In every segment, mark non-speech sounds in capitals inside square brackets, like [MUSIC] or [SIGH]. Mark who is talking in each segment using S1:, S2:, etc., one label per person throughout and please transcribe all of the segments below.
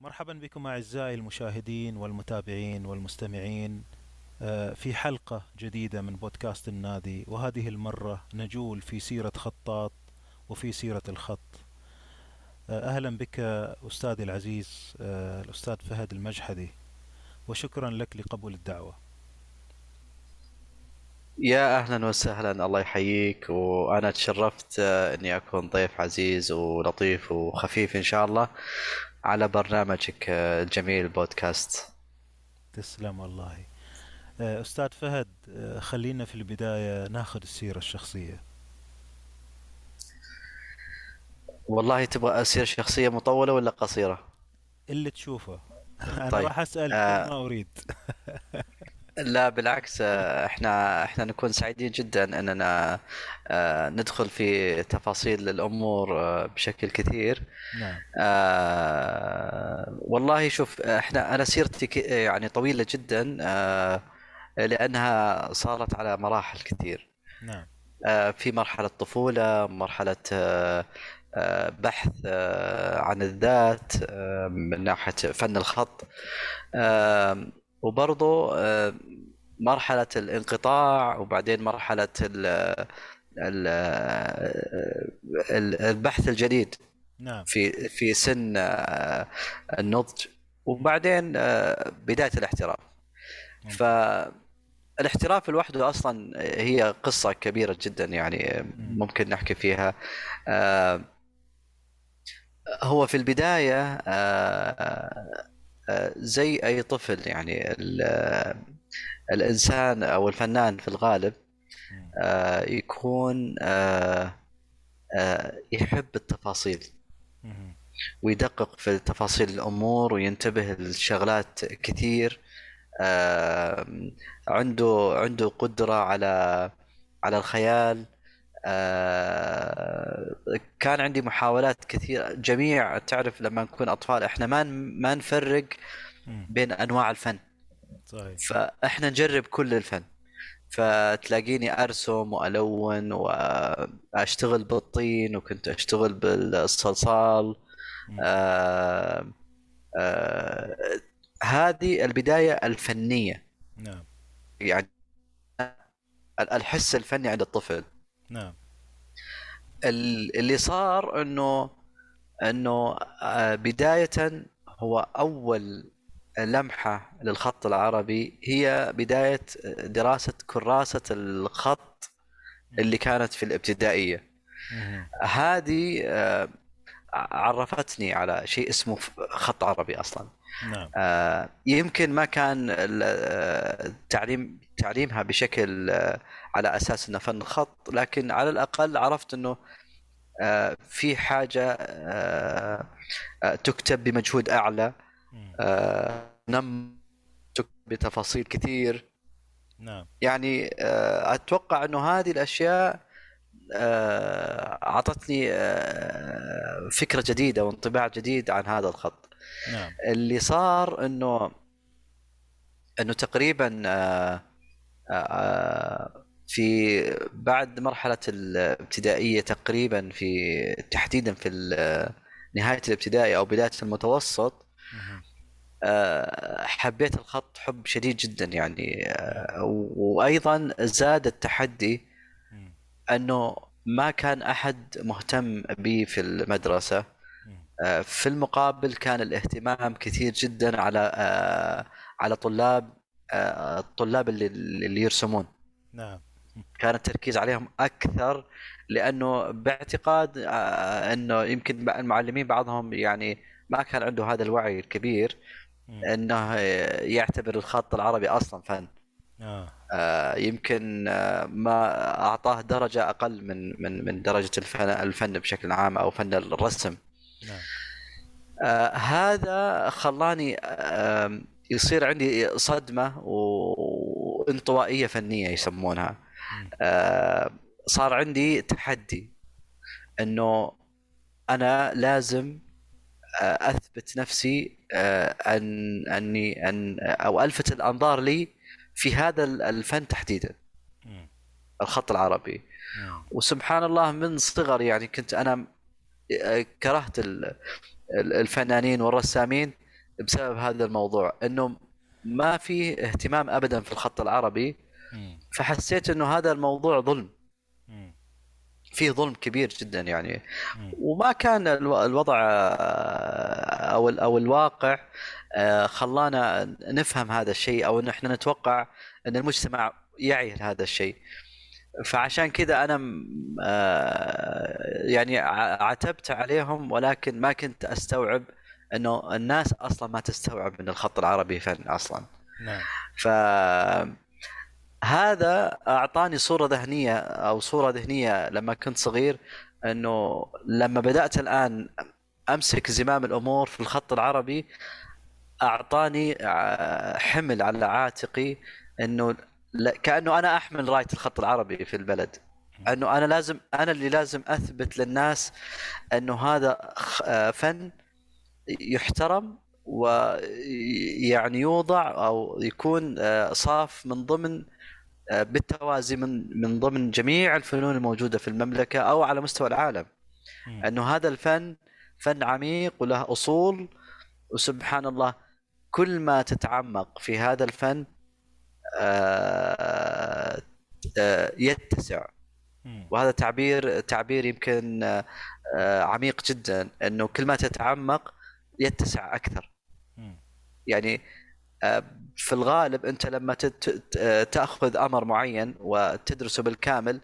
S1: مرحبا بكم أعزائي المشاهدين والمتابعين والمستمعين آه، في حلقة جديدة من بودكاست النادي وهذه المرة نجول في سيرة خطاط وفي سيرة الخط. آه، أهلا بك استاذي العزيز آه، الأستاذ فهد المجحدي وشكرا لك لقبول الدعوة.
S2: يا أهلا وسهلا الله يحييك. وأنا تشرفت آه، إني أكون ضيف عزيز ولطيف وخفيف إن شاء الله على برنامجك الجميل بودكاست.
S1: تسلم والله. أستاذ فهد خلينا في البداية ناخذ السيرة الشخصية.
S2: والله تبغى اصير شخصية مطولة ولا قصيرة؟
S1: اللي تشوفه. [LAUGHS] أنا
S2: طيب
S1: راح أسأل
S2: آه،
S1: ما أريد. [LAUGHS]
S2: لا بالعكس آه، إحنا إحنا نكون سعيدين جدا أننا آه، ندخل في تفاصيل الأمور آه، بشكل كثير.
S1: نعم.
S2: آه والله شوف إحنا أنا سيرتي يعني طويلة جدا آه لأنها صارت على مراحل كثير.
S1: نعم.
S2: آه في مرحلة طفولة مرحلة بحث آه عن الذات آه من ناحية فن الخط آه وبرضو آه مرحلة الانقطاع وبعدين مرحلة ال ال ال- البحث الجديد
S1: نعم
S2: في في سن آه، النضج وبعدين آه، بداية الاحتراف
S1: مم.
S2: فالاحتراف لوحده أصلا هي قصة كبيرة جدا يعني
S1: مم.
S2: ممكن نحكي فيها آه، هو في البداية آه، آه، زي أي طفل يعني ال- الإنسان أو الفنان في الغالب. آه، يكون آه، آه، يحب التفاصيل. ويدقق في تفاصيل الأمور وينتبه لشغلات كثير عنده عنده قدرة على على الخيال آه، كان عندي محاولات كثيرة. جميع تعرف لما نكون أطفال إحنا ما ما نفرق. بين أنواع الفن.
S1: صحيح.
S2: فإحنا نجرب كل الفن. فتلاقيني أرسم وألون وأشتغل بالطين وكنت أشتغل بالصلصال. آه آه هذه البداية الفنية.
S1: نعم.
S2: يعني الحس الفني عند الطفل.
S1: نعم.
S2: ال- اللي صار انه إنه آه، بداية هو أول لمحة للخط العربي. هي بداية دراسة كراسة الخط اللي كانت في
S1: الابتدائية.
S2: هذه آه، عرفتني على شيء اسمه خط عربي أصلا.
S1: نعم.
S2: آه، يمكن ما كان ال- آه، التعليم تعليمها بشكل آه، على أساس إنه فن خط لكن على الأقل عرفت إنه آه، في حاجة آه، تكتب بمجهود
S1: أعلى.
S2: آه، نم تكتب بتفاصيل كثير.
S1: نعم.
S2: يعني أتوقع إنه هذه الأشياء أعطتني آه، فكرة جديدة وانطباع جديد عن هذا الخط
S1: نعم
S2: اللي صار إنه إنه تقريبا آه، آه، في بعد مرحلة الابتدائية تقريبا في تحديدا في نهاية الابتدائي أو بداية المتوسط. آه، حبيت الخط حب شديد جدا يعني آه، وأيضا زاد التحدي. أنه ما كان أحد مهتم بي في
S1: المدرسة.
S2: آه، في المقابل كان الاهتمام كثير جدا على آه، على طلاب آه، الطلاب اللي اللي يرسمون
S1: نعم
S2: كان التركيز عليهم أكثر لأنه باعتقاد أنه يمكن المعلمين بعضهم يعني ما كان عنده هذا الوعي الكبير. أنه يعتبر الخط العربي أصلا فن
S1: آه.
S2: آه، يمكن آه، ما أعطاه درجة أقل من من من درجة الفن الفن بشكل عام أو فن الرسم.
S1: نعم.
S2: آه، هذا خلاني آه، يصير عندي صدمة وانطوائية فنية يسمونها. آه، صار عندي تحدي إنه أنا لازم آه، أثبت نفسي آه، أن أني أن أو ألفت الأنظار لي في هذا الفن تحديدا. الخط العربي. وسبحان الله من صغري يعني كنت أنا آه، كرهت ال- ال- الفنانين والرسامين بسبب هذا الموضوع إنه ما في اهتمام ابدا في الخط العربي. فحسيت إنه هذا الموضوع ظلم. فيه ظلم كبير جدا يعني. وما كان الو- الوضع آه، أو أو الواقع خلانا نفهم هذا الشيء أو إن إحنا نتوقع إن المجتمع يعي هذا الشيء. فعشان كذا أنا آه، يعني عتبت عليهم ولكن ما كنت أستوعب إنه الناس أصلا ما تستوعب إن الخط العربي فن أصلا.
S1: نعم.
S2: ف هذا أعطاني صورة ذهنية أو صورة ذهنية لما كنت صغير إنه لما بدأت الآن أمسك زمام الأمور في الخط العربي أعطاني ع- حمل على عاتقي إنه كأنه أنا أحمل راية الخط العربي في البلد. إنه أنا لازم أنا اللي لازم أثبت للناس إنه هذا آه، فن يحترم ويعني يوضع أو يكون آه، صاف من ضمن آه، بالتوازي من من ضمن جميع الفنون الموجودة في المملكة أو على مستوى العالم. إنه هذا الفن فن عميق وله أصول. وسبحان الله كل ما تتعمق في هذا الفن آه، آه، يتسع. وهذا تعبير تعبير يمكن آه، عميق جدا إنه كل ما تتعمق يتسع
S1: أكثر.
S2: يعني في الغالب أنت لما تأخذ أمر معين وتدرسه بالكامل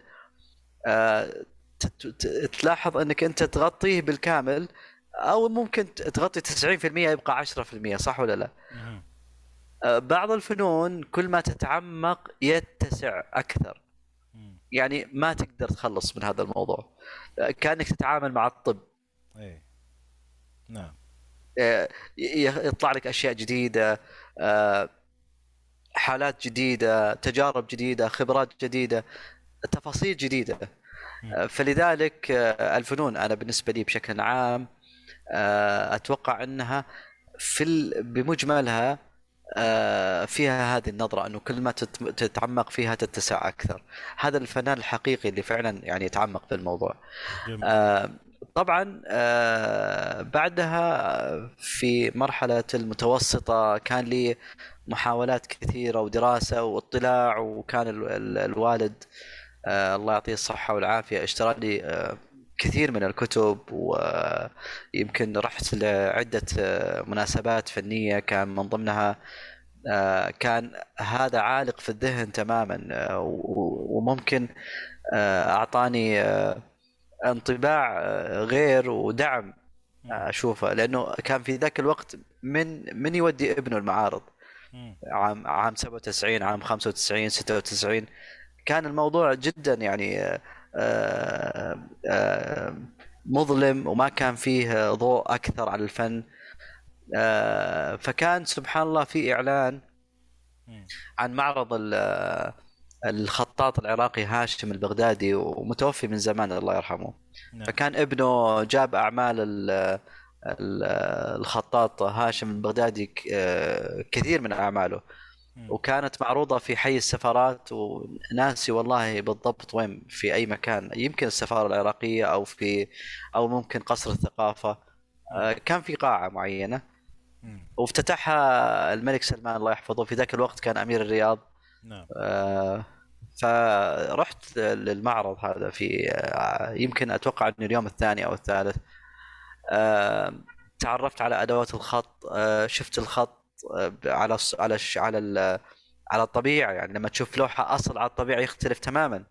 S2: تلاحظ أنك أنت تغطيه بالكامل أو ممكن تغطي 90% يبقى 10% صح ولا لا؟
S1: مم.
S2: آه، بعض الفنون كل ما تتعمق يتسع
S1: أكثر.
S2: يعني ما تقدر تخلص من هذا الموضوع. آه، كأنك تتعامل مع الطب.
S1: إيه. نعم.
S2: آه، يطلع لك أشياء جديدة حالات جديدة تجارب جديدة خبرات جديدة تفاصيل جديدة. فلذلك الفنون أنا بالنسبة لي بشكل عام أتوقع أنها في بمجملها آه، فيها هذه النظرة أنه كل ما تت- تتعمق فيها تتسع أكثر. هذا الفنان الحقيقي اللي فعلا يعني يتعمق في الموضوع.
S1: جميل.
S2: آه، طبعا آه، بعدها في مرحلة المتوسطة كان لي محاولات كثيرة ودراسة واطلاع وكان ال- ال- الوالد آه، الله يعطيه الصحة والعافية اشترى لي آه، كثير من الكتب ويمكن رحت لعدة آه، مناسبات فنية كان من ضمنها آه، كان هذا عالق في الذهن تماما آه، وممكن أعطاني انطباع غير ودعم أشوفه لأنه كان في ذاك الوقت من من يودي ابنه المعارض. عام عام 97 عام 95 96 كان الموضوع جدا يعني مظلم وما كان فيه ضوء أكثر على الفن آه، فكان سبحان الله في
S1: إعلان.
S2: عن معرض ال- الخطاط العراقي هاشم البغدادي ومتوفي من زمان الله يرحمه
S1: نعم.
S2: فكان ابنه جاب أعمال ال- ال- الخطاط هاشم البغدادي آه، كثير من
S1: أعماله.
S2: وكانت معروضة في حي السفارات وناسي والله بالضبط وين في أي مكان يمكن السفارة العراقية أو في أو ممكن قصر الثقافة. آه، كان في قاعة
S1: معينة.
S2: وافتتحها الملك سلمان الله يحفظه في ذاك الوقت كان أمير الرياض.
S1: نعم.
S2: آه، فرحت للمعرض هذا في آه، يمكن أتوقع أنه اليوم الثاني أو الثالث. تعرفت على أدوات الخط. شفت الخط. على على الش- على ال- على الطبيعة يعني لما تشوف لوحة أصل على الطبيعة يختلف تماما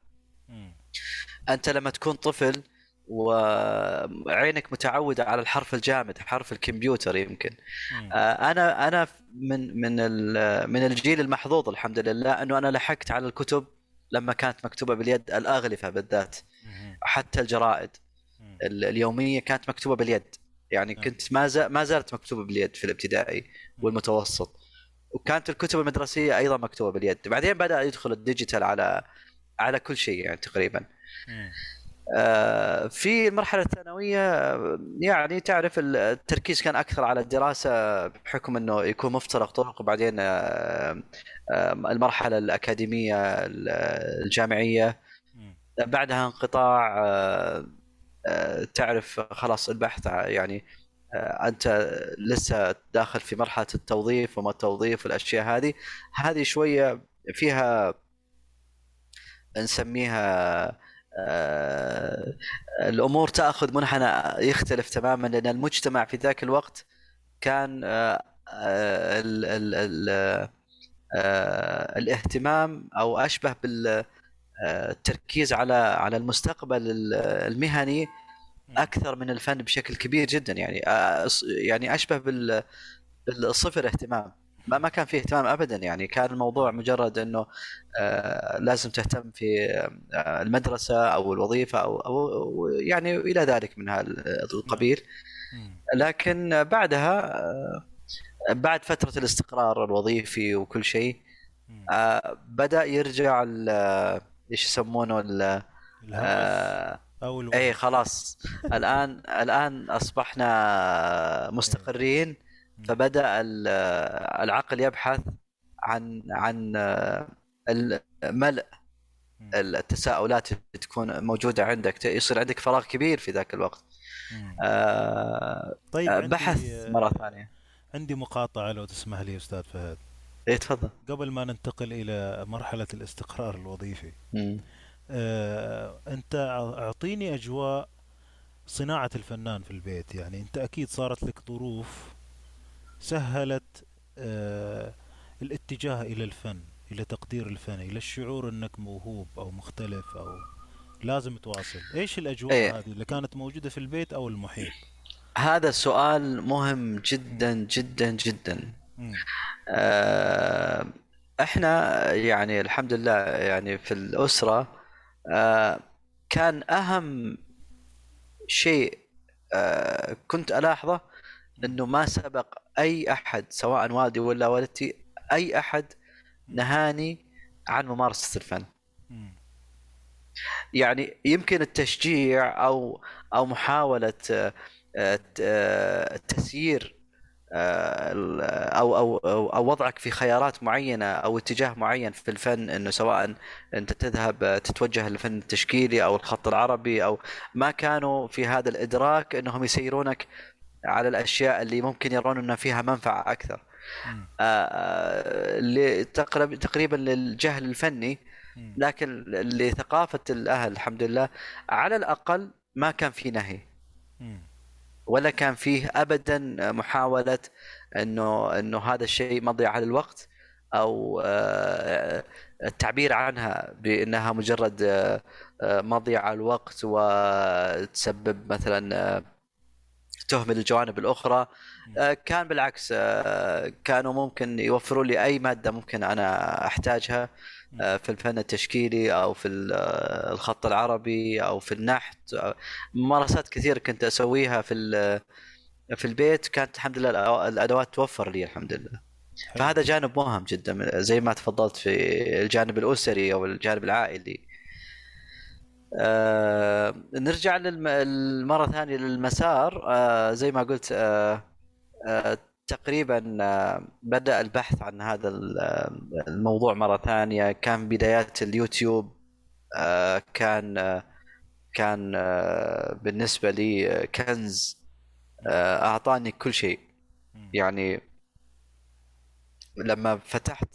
S1: مم.
S2: أنت لما تكون طفل وعينك متعودة على الحرف الجامد حرف الكمبيوتر يمكن. آه، أنا أنا من من ال- من الجيل المحظوظ الحمد لله إنه أنا لحقت على الكتب لما كانت مكتوبة باليد الأغلفة بالذات. حتى الجرائد اليومية كانت مكتوبة باليد يعني
S1: نعم.
S2: كنت ما زال ما زالت مكتوبة باليد في الابتدائي والمتوسط. وكانت الكتب المدرسية أيضا مكتوبة باليد. بعدين بدأ يدخل ال digital على على كل شيء يعني تقريبا.
S1: مم.
S2: آه، في المرحلة الثانوية آه، يعني تعرف التركيز كان أكثر على الدراسة بحكم أنه يكون مفترق طرق. وبعدين آه، المرحلة الأكاديمية الجامعية. بعدها انقطاع تعرف خلاص البحث يعني أنت لسه داخل في مرحلة التوظيف وما التوظيف والأشياء هذه. هذه شوية فيها نسميها آه، الأمور تأخذ منحنى يختلف تماما لأن المجتمع في ذاك الوقت كان آه، آه، ال ال ال الاهتمام أو أشبه بالتركيز على على المستقبل المهني أكثر من الفن بشكل كبير جدا. يعني يعني أشبه بالصفر اهتمام. ما ما كان فيه اهتمام ابدا. يعني كان الموضوع مجرد إنه آه لازم تهتم في آه المدرسة أو الوظيفة أو أو يعني إلى ذلك من هذا القبيل. لكن بعدها آه بعد فترة الاستقرار الوظيفي وكل شيء آه بدأ يرجع إيش يسمونه آه أو اي خلاص. الان الآن أصبحنا مستقرين فبدأ العقل يبحث عن عن الملء التساؤلات اللي تكون موجودة عندك. يصير عندك فراغ كبير في ذاك الوقت.
S1: آه طيب
S2: بحث مرة ثانية.
S1: عندي مقاطعة لو تسمح لي أستاذ فهد.
S2: إيه تفضل.
S1: قبل ما ننتقل إلى مرحلة الاستقرار الوظيفي آه أنت أعطيني أجواء صناعة الفنان في البيت. يعني أنت أكيد صارت لك ظروف سهلت آه، الاتجاه إلى الفن إلى تقدير الفن إلى الشعور أنك موهوب أو مختلف أو لازم تواصل. إيش الأجواء إيه؟ هذه اللي كانت موجودة في البيت أو المحيط؟
S2: هذا سؤال مهم جدا جدا جدا. آه إحنا يعني الحمد لله يعني في الأسرة آه كان أهم شيء آه كنت ألاحظه إنه ما سبق أي أحد سواء والدي ولا والدتي أي أحد نهاني عن ممارسة الفن. يعني يمكن التشجيع أو أو محاولة تسيير آه، أو أو أو وضعك في خيارات معينة أو اتجاه معين في الفن إنه سواء أنت تذهب تتوجه للفن التشكيلي أو الخط العربي أو ما كانوا في هذا الإدراك إنهم يسيرونك على الأشياء اللي ممكن يرون ان فيها منفعة أكثر. آه تقريبا تقريبا للجهل الفني لكن لثقافة الأهل الحمد لله على الأقل ما كان في نهي. ولا كان فيه ابدا محاولة إنه إنه هذا الشيء مضيعه على الوقت أو آه، التعبير عنها بأنها مجرد آه، مضيعه على الوقت وتسبب مثلا تهمل الجوانب الأخرى. آه، كان بالعكس آه، كانوا ممكن يوفروا لي أي مادة ممكن أنا أحتاجها. آه، في الفن التشكيلي أو في الخط العربي أو في النحت. ممارسات كثيره كنت أسويها في في البيت. كانت الحمد لله الأدوات توفر لي الحمد لله. فهذا جانب مهم جدا زي ما تفضلت في الجانب الأسري أو الجانب العائلي. آه نرجع للمرة ثانية للمسار. آه زي ما قلت آه آه تقريبا آه بدأ البحث عن هذا الموضوع مرة ثانية. كان بدايات اليوتيوب آه كان آه كان آه بالنسبة لي كنز آه أعطاني كل شيء. يعني لما فتحت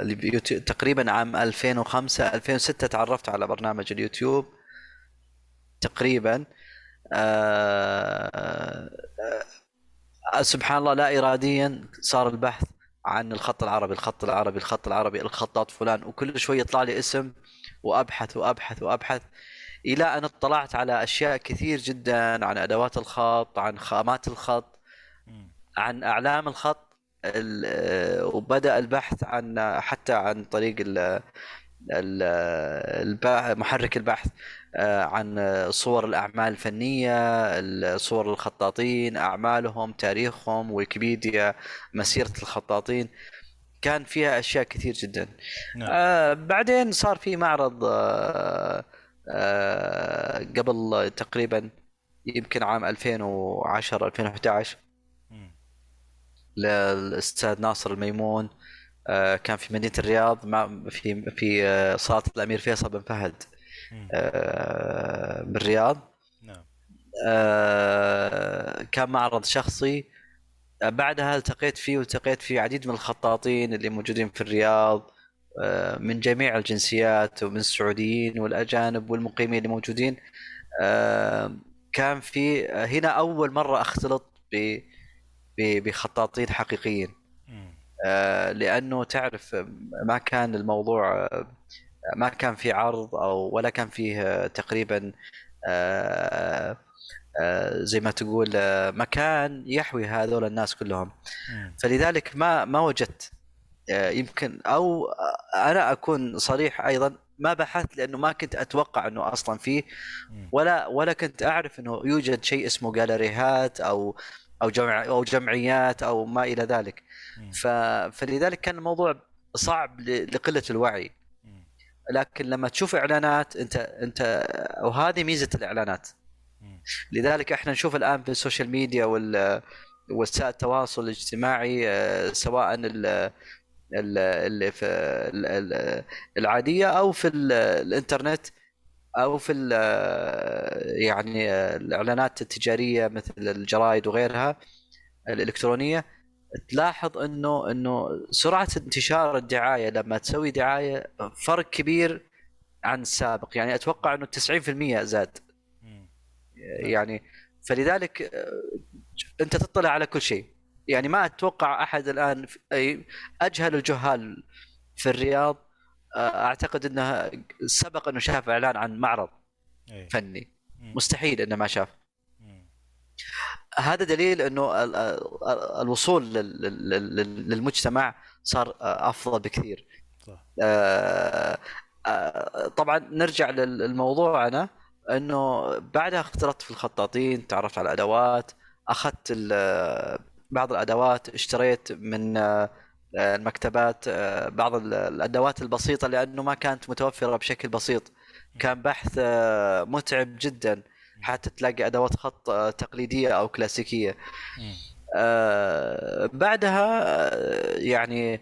S2: اليوتيوب تقريبا عام 2005 2006 تعرفت على برنامج اليوتيوب. تقريبا آه آه سبحان الله لا اراديا صار البحث عن الخط العربي الخط العربي الخط العربي الخطاط فلان وكل شوي يطلع لي اسم وأبحث وأبحث وأبحث إلى أن اطلعت على أشياء كثير جدا عن أدوات الخط عن خامات الخط عن أعلام الخط وبدأ البحث عن حتى عن طريق محرك البحث. آه، عن صور الأعمال الفنية صور الخطاطين أعمالهم تاريخهم ويكيبيديا مسيرة الخطاطين كان فيها أشياء كثير جدا نعم. آه بعدين صار في معرض آه آه، قبل تقريبا يمكن عام 2010 2011
S1: مم.
S2: للأستاذ ناصر الميمون آه، كان في مدينة الرياض مع في في آه، صالة الأمير فيصل بن فهد. آه، بالرياض.
S1: نعم.
S2: آه، كان معرض شخصي. آه، بعدها التقيت فيه والتقيت فيه عديد من الخطاطين اللي موجودين في الرياض آه، من جميع الجنسيات ومن السعوديين والأجانب والمقيمين اللي موجودين. آه، كان في آه، هنا أول مرة أختلط ب ب- بخطاطين حقيقيين. آه، لأنه تعرف آه، ما كان الموضوع آه، ما كان في عرض أو ولا كان فيه آه، تقريبا آه، آه، زي ما تقول مكان يحوي هذول الناس كلهم. فلذلك ما ما وجدت يمكن أو أنا أكون صريح أيضا ما بحثت لأنه ما كنت أتوقع إنه أصلا فيه. ولا ولا كنت أعرف إنه يوجد شيء اسمه جاليريهات أو أو جمع أو جمعيات أو ما إلى ذلك فلذلك كان الموضوع صعب لقلة الوعي. لكن لما تشوف إعلانات أنت أنت وهذه ميزة
S1: الإعلانات.
S2: لذلك إحنا نشوف الآن في ال social media وال وسائل التواصل الاجتماعي آه، سواء ال ال- اللي في ال- ال- العادية أو في ال- الإنترنت أو في ال- يعني الإعلانات التجارية مثل الجرائد وغيرها الإلكترونية تلاحظ إنه إنه سرعة انتشار الدعاية لما تسوي دعاية فرق كبير عن السابق يعني أتوقع إنه 90% زاد. يعني فلذلك أنت تطلع على كل شيء يعني ما أتوقع أحد الآن أجهل الجهال في الرياض أعتقد إنه سبق إنه شاف إعلان عن معرض
S1: أي.
S2: فني. مستحيل إنه ما شاف. هذا دليل إنه ال- ال- الوصول لل- لل- لل- للمجتمع صار أفضل بكثير.
S1: صح.
S2: آه، آه، طبعا نرجع لل- لموضوعنا إنه بعدها اختلطت في الخطاطين تعرفت على الأدوات أخذت بعض الأدوات اشتريت من آه، المكتبات بعض ال- الأدوات البسيطة لأنه ما كانت متوفرة بشكل بسيط. كان بحث متعب جدا. حتى تلاقي أدوات خط آه، تقليدية أو
S1: كلاسيكية.
S2: آه، بعدها آه، يعني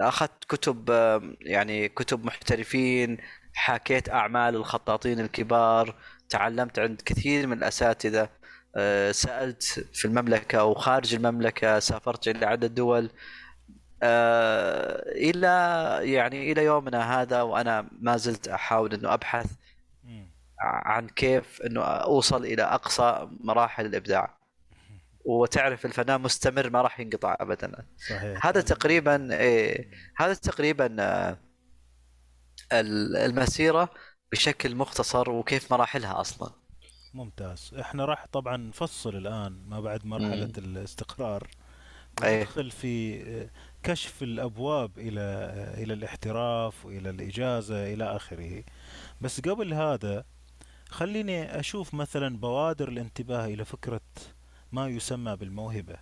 S2: أخذت كتب يعني كتب محترفين حكيت أعمال الخطاطين الكبار تعلمت عند كثير من الأساتذة سألت في المملكة وخارج المملكة سافرت إلى عدة دول إلى يعني إلى يومنا هذا وأنا ما زلت أحاول إنه
S1: أبحث.
S2: عن كيف إنه أوصل إلى أقصى مراحل الإبداع. وتعرف الفنان مستمر ما راح ينقطع ابدا.
S1: صحيح.
S2: هذا تقريبا إيه هذا تقريبا آه، ال- المسيرة بشكل مختصر وكيف مراحلها أصلا.
S1: ممتاز. إحنا راح طبعا نفصل الآن ما بعد مرحلة
S2: مم.
S1: الاستقرار. ندخل في آه، كشف الأبواب إلى آه، إلى الاحتراف وإلى الإجازة إلى آخره. بس قبل هذا خليني أشوف مثلا بوادر الانتباه إلى فكرة ما يسمى بالموهبة.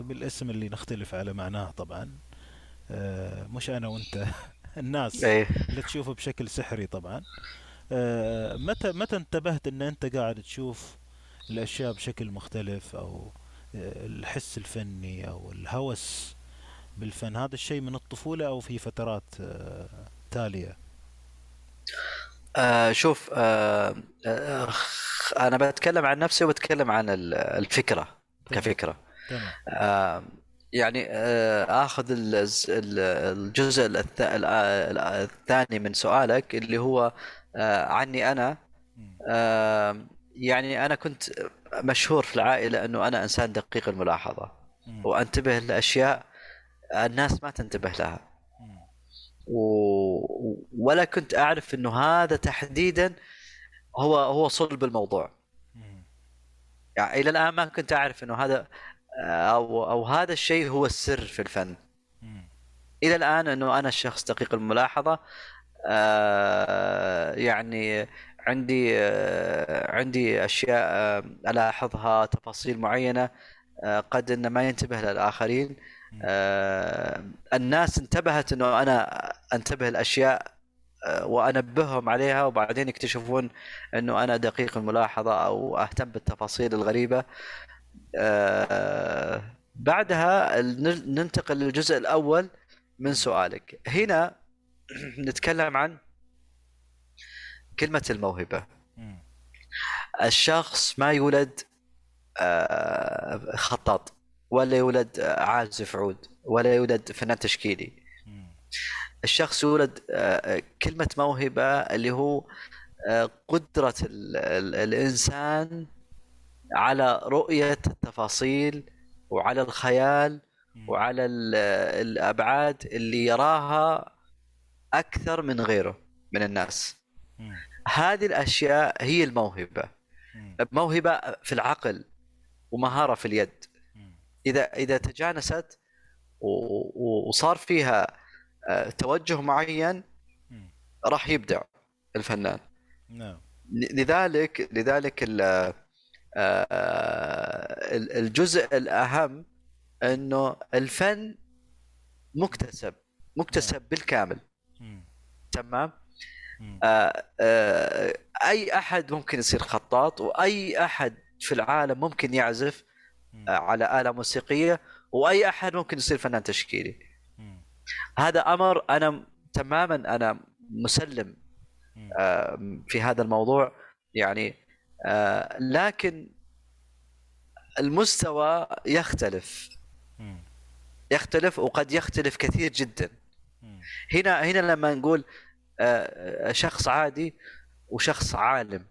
S1: بالاسم اللي نختلف على معناه طبعا. آه، مش أنا وأنت [LAUGHS] الناس
S2: إيه.
S1: اللي تشوفه بشكل سحري طبعا. آه، متى متى انتبهت إن أنت قاعد تشوف الأشياء بشكل مختلف أو آه، الحس الفني أو الهوس بالفن؟ هذا الشيء من الطفولة أو في فترات آه، تالية؟
S2: آه شوف آه آه أنا بتكلم عن نفسي وبتكلم عن ال- الفكرة
S1: كفكرة
S2: آه يعني آه آخذ الجزء الث- ال- ال- الثاني من سؤالك اللي هو آه عني
S1: أنا.
S2: آه يعني أنا كنت مشهور في العائلة إنه أنا إنسان دقيق
S1: الملاحظة.
S2: وأنتبه لأشياء الناس ما تنتبه لها. و... ولا كنت أعرف إنه هذا تحديدا هو هو صلب الموضوع. يعني إلى الآن ما كنت أعرف إنه هذا أو أو هذا الشيء هو السر في الفن. إلى الآن إنه أنا الشخص دقيق الملاحظة آه يعني عندي آه عندي أشياء آه ألاحظها تفاصيل معينة آه قد إن ما ينتبه
S1: للآخرين.
S2: آه الناس انتبهت إنه أنا أنتبه لأشياء آه، وأنبههم عليها وبعدين يكتشفون إنه أنا دقيق الملاحظة أو أهتم بالتفاصيل الغريبة. آه، بعدها ننتقل للجزء الأول من سؤالك. هنا [CLEARS THROAT] نتكلم عن كلمة
S1: الموهبة.
S2: الشخص ما يولد آه، خطاط. ولا يولد عازف عود ولا يولد فنان تشكيلي. الشخص يولد آه، كلمة موهبة اللي هو آه، قدرة ال- ال- الإنسان على رؤية التفاصيل وعلى الخيال. وعلى ال- الأبعاد اللي يراها أكثر من غيره من الناس. هذه الأشياء هي الموهبة. موهبة في العقل ومهارة في اليد
S1: مم.
S2: إذا إذا تجانست وصار فيها آه، توجه معين. راح يبدع الفنان
S1: نعم
S2: لذلك لذلك آه، ال- الجزء الأهم إنه الفن مكتسب مكتسب بالكامل
S1: مم.
S2: تمام. آه، آه، أي أحد ممكن يصير خطاط وأي أحد في العالم ممكن يعزف. آه، على آلة موسيقية وأي أحد ممكن يصير فنان تشكيلي. هذا أمر أنا تماما أنا مسلم. آه، في هذا الموضوع يعني آه، لكن المستوى يختلف. يختلف وقد يختلف كثير جدا. هنا هنا لما نقول آه، شخص عادي وشخص عالم.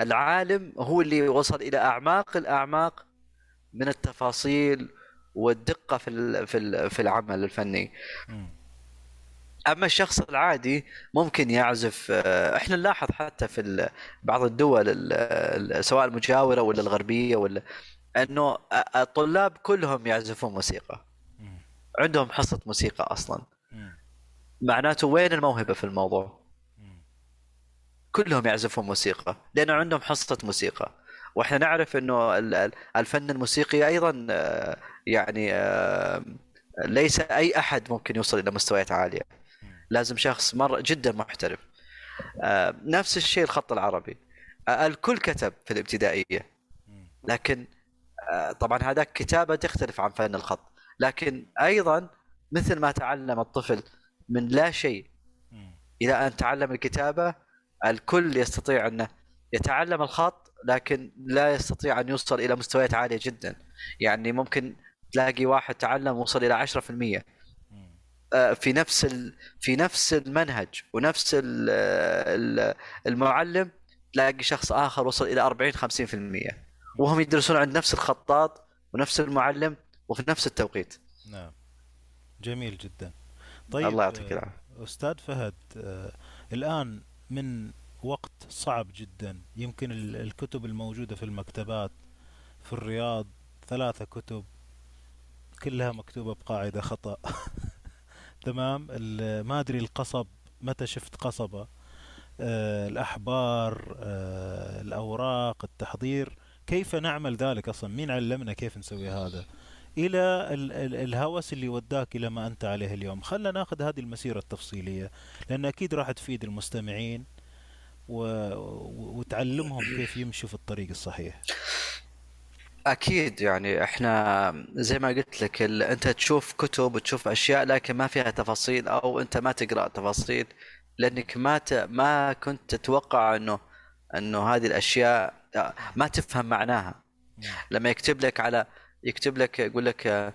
S2: العالم هو اللي وصل إلى أعماق الأعماق من التفاصيل والدقة في في في العمل الفني. أما الشخص العادي ممكن يعزف آه، إحنا نلاحظ حتى في بعض الدول ال- ال- سواء المجاورة ولا الغربية ولا إنه ا- الطلاب كلهم يعزفون موسيقى. عندهم حصة موسيقى
S1: أصلا.
S2: معناته وين الموهبة في الموضوع. كلهم يعزفون موسيقى لأنه عندهم حصة موسيقى. وإحنا نعرف إنه ال- ال- الفن الموسيقي أيضا آه، يعني آه، ليس أي أحد ممكن يوصل إلى مستويات عالية. لازم شخص مره جدا محترف. آه، نفس الشيء الخط العربي. الكل كتب في
S1: الابتدائية.
S2: لكن طبعا هذاك كتابة تختلف عن فن الخط. لكن أيضا مثل ما تعلم الطفل من لا شيء. إلى أن تعلم الكتابة الكل يستطيع أنه يتعلم الخط لكن لا يستطيع أن يوصل إلى مستويات عالية جدا. يعني ممكن تلاقي واحد تعلم وصل إلى 10%
S1: مم.
S2: آه، في نفس. في نفس المنهج ونفس ال... ال- المعلم تلاقي شخص آخر وصل إلى 40 50% وهم يدرسون عند نفس الخطاط ونفس المعلم وفي نفس التوقيت.
S1: نعم. جميل جدا. طيب
S2: الله يعطيك
S1: آه،
S2: العافيه
S1: أستاذ فهد آه، الآن من وقت صعب جدا. يمكن ال- الكتب الموجودة في المكتبات في الرياض ثلاثة كتب كلها مكتوبة بقاعدة خطأ. [LAUGHS] تمام؟ ما أدري القصب متى شفت قصبة؟ آه، الأحبار آه، الأوراق التحضير. كيف نعمل ذلك أصلا؟ مين علمنا كيف نسوي هذا؟ إلى ال- ال- الهوس اللي وداك إلى ما أنت عليه اليوم. خلنا ناخذ هذه المسيرة التفصيلية لأن أكيد راح تفيد المستمعين و... وتعلمهم كيف يمشوا في الطريق الصحيح.
S2: أكيد يعني إحنا زي ما قلت لك ال... أنت تشوف كتب وتشوف أشياء لكن ما فيها تفاصيل أو أنت ما تقرأ تفاصيل لأنك ما ت... ما كنت تتوقع إنه إنه هذه الأشياء ما تفهم معناها. لما يكتب لك على يكتب لك يقول لك آه،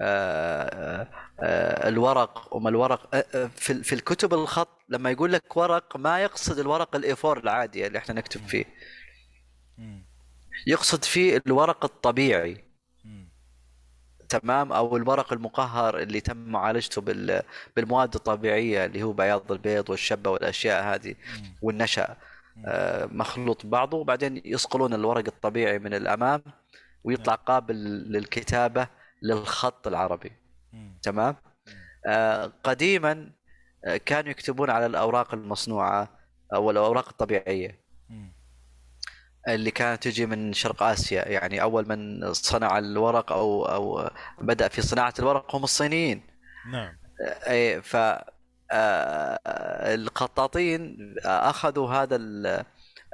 S2: آه، آه، الورق وما الورق. في في الكتب الخط لما يقول لك ورق ما يقصد الورق الاي 4 العادي اللي إحنا نكتب فيه. يقصد فيه الورق الطبيعي. تمام؟ أو الورق المقهر اللي تم معالجته بال بالمواد الطبيعية اللي هو بياض البيض والشبة والأشياء هذه. والنشا. مخلوط ببعضه. وبعدين يصقلون الورق الطبيعي من الأمام. ويطلع قابل للكتابة للخط العربي.
S1: مم.
S2: تمام؟ آه، قديما آه، كانوا يكتبون على الأوراق المصنوعة أو الأوراق
S1: الطبيعية.
S2: اللي كانت تجي من شرق آسيا يعني أول من صنع الورق أو أو بدأ في صناعة الورق هم الصينيين.
S1: نعم.
S2: اي ف آه، الخطاطين أخذوا هذا ال-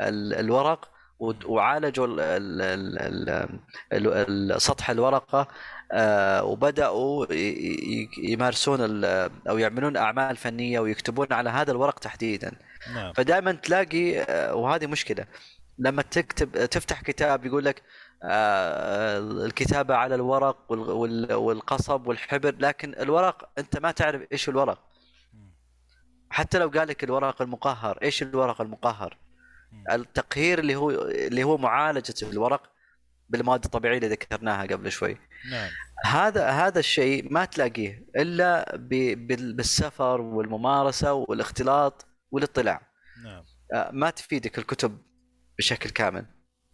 S2: ال- الورق وعالجوا ال- ال- ال- ال- سطح الورقة آه، وبدأوا يمارسون أو يعملون أعمال فنية ويكتبون على هذا الورق تحديدا
S1: نعم
S2: فدائما تلاقي آه، وهذه مشكلة لما تكتب تفتح كتاب يقول لك آه، الكتابة على الورق وال- وال- والقصب والحبر لكن الورق أنت ما تعرف إيش الورق. حتى لو قال لك الورق المقهر إيش الورق المقهر. التقهير اللي هو اللي هو معالجة الورق بالمواد الطبيعية اللي ذكرناها قبل شوي.
S1: نعم.
S2: هذا هذا الشيء ما تلاقيه إلا بالسفر والممارسة والاختلاط والاطلاع.
S1: نعم.
S2: آه، ما تفيدك الكتب بشكل كامل.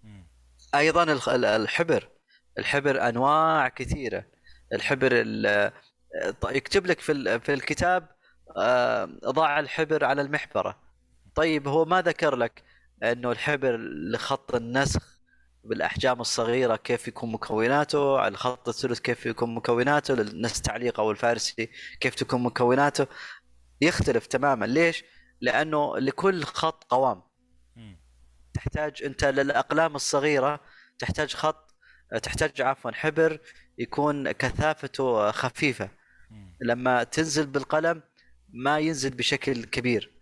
S1: مم.
S2: أيضا الحبر. الحبر أنواع كثيرة. الحبر ال- ط- يكتب لك في في الكتاب آه، ضع الحبر على المحبرة. طيب هو ما ذكر لك انه الحبر لخط النسخ بالأحجام الصغيرة كيف يكون مكوناته على الخط الثلث كيف يكون مكوناته للنسخ تعليق أو الفارسي كيف تكون مكوناته. يختلف تماما. ليش؟ لأنه لكل خط قوام. تحتاج أنت للأقلام الصغيرة تحتاج خط تحتاج عفوا حبر يكون كثافته
S1: خفيفة.
S2: لما تنزل بالقلم ما ينزل بشكل كبير.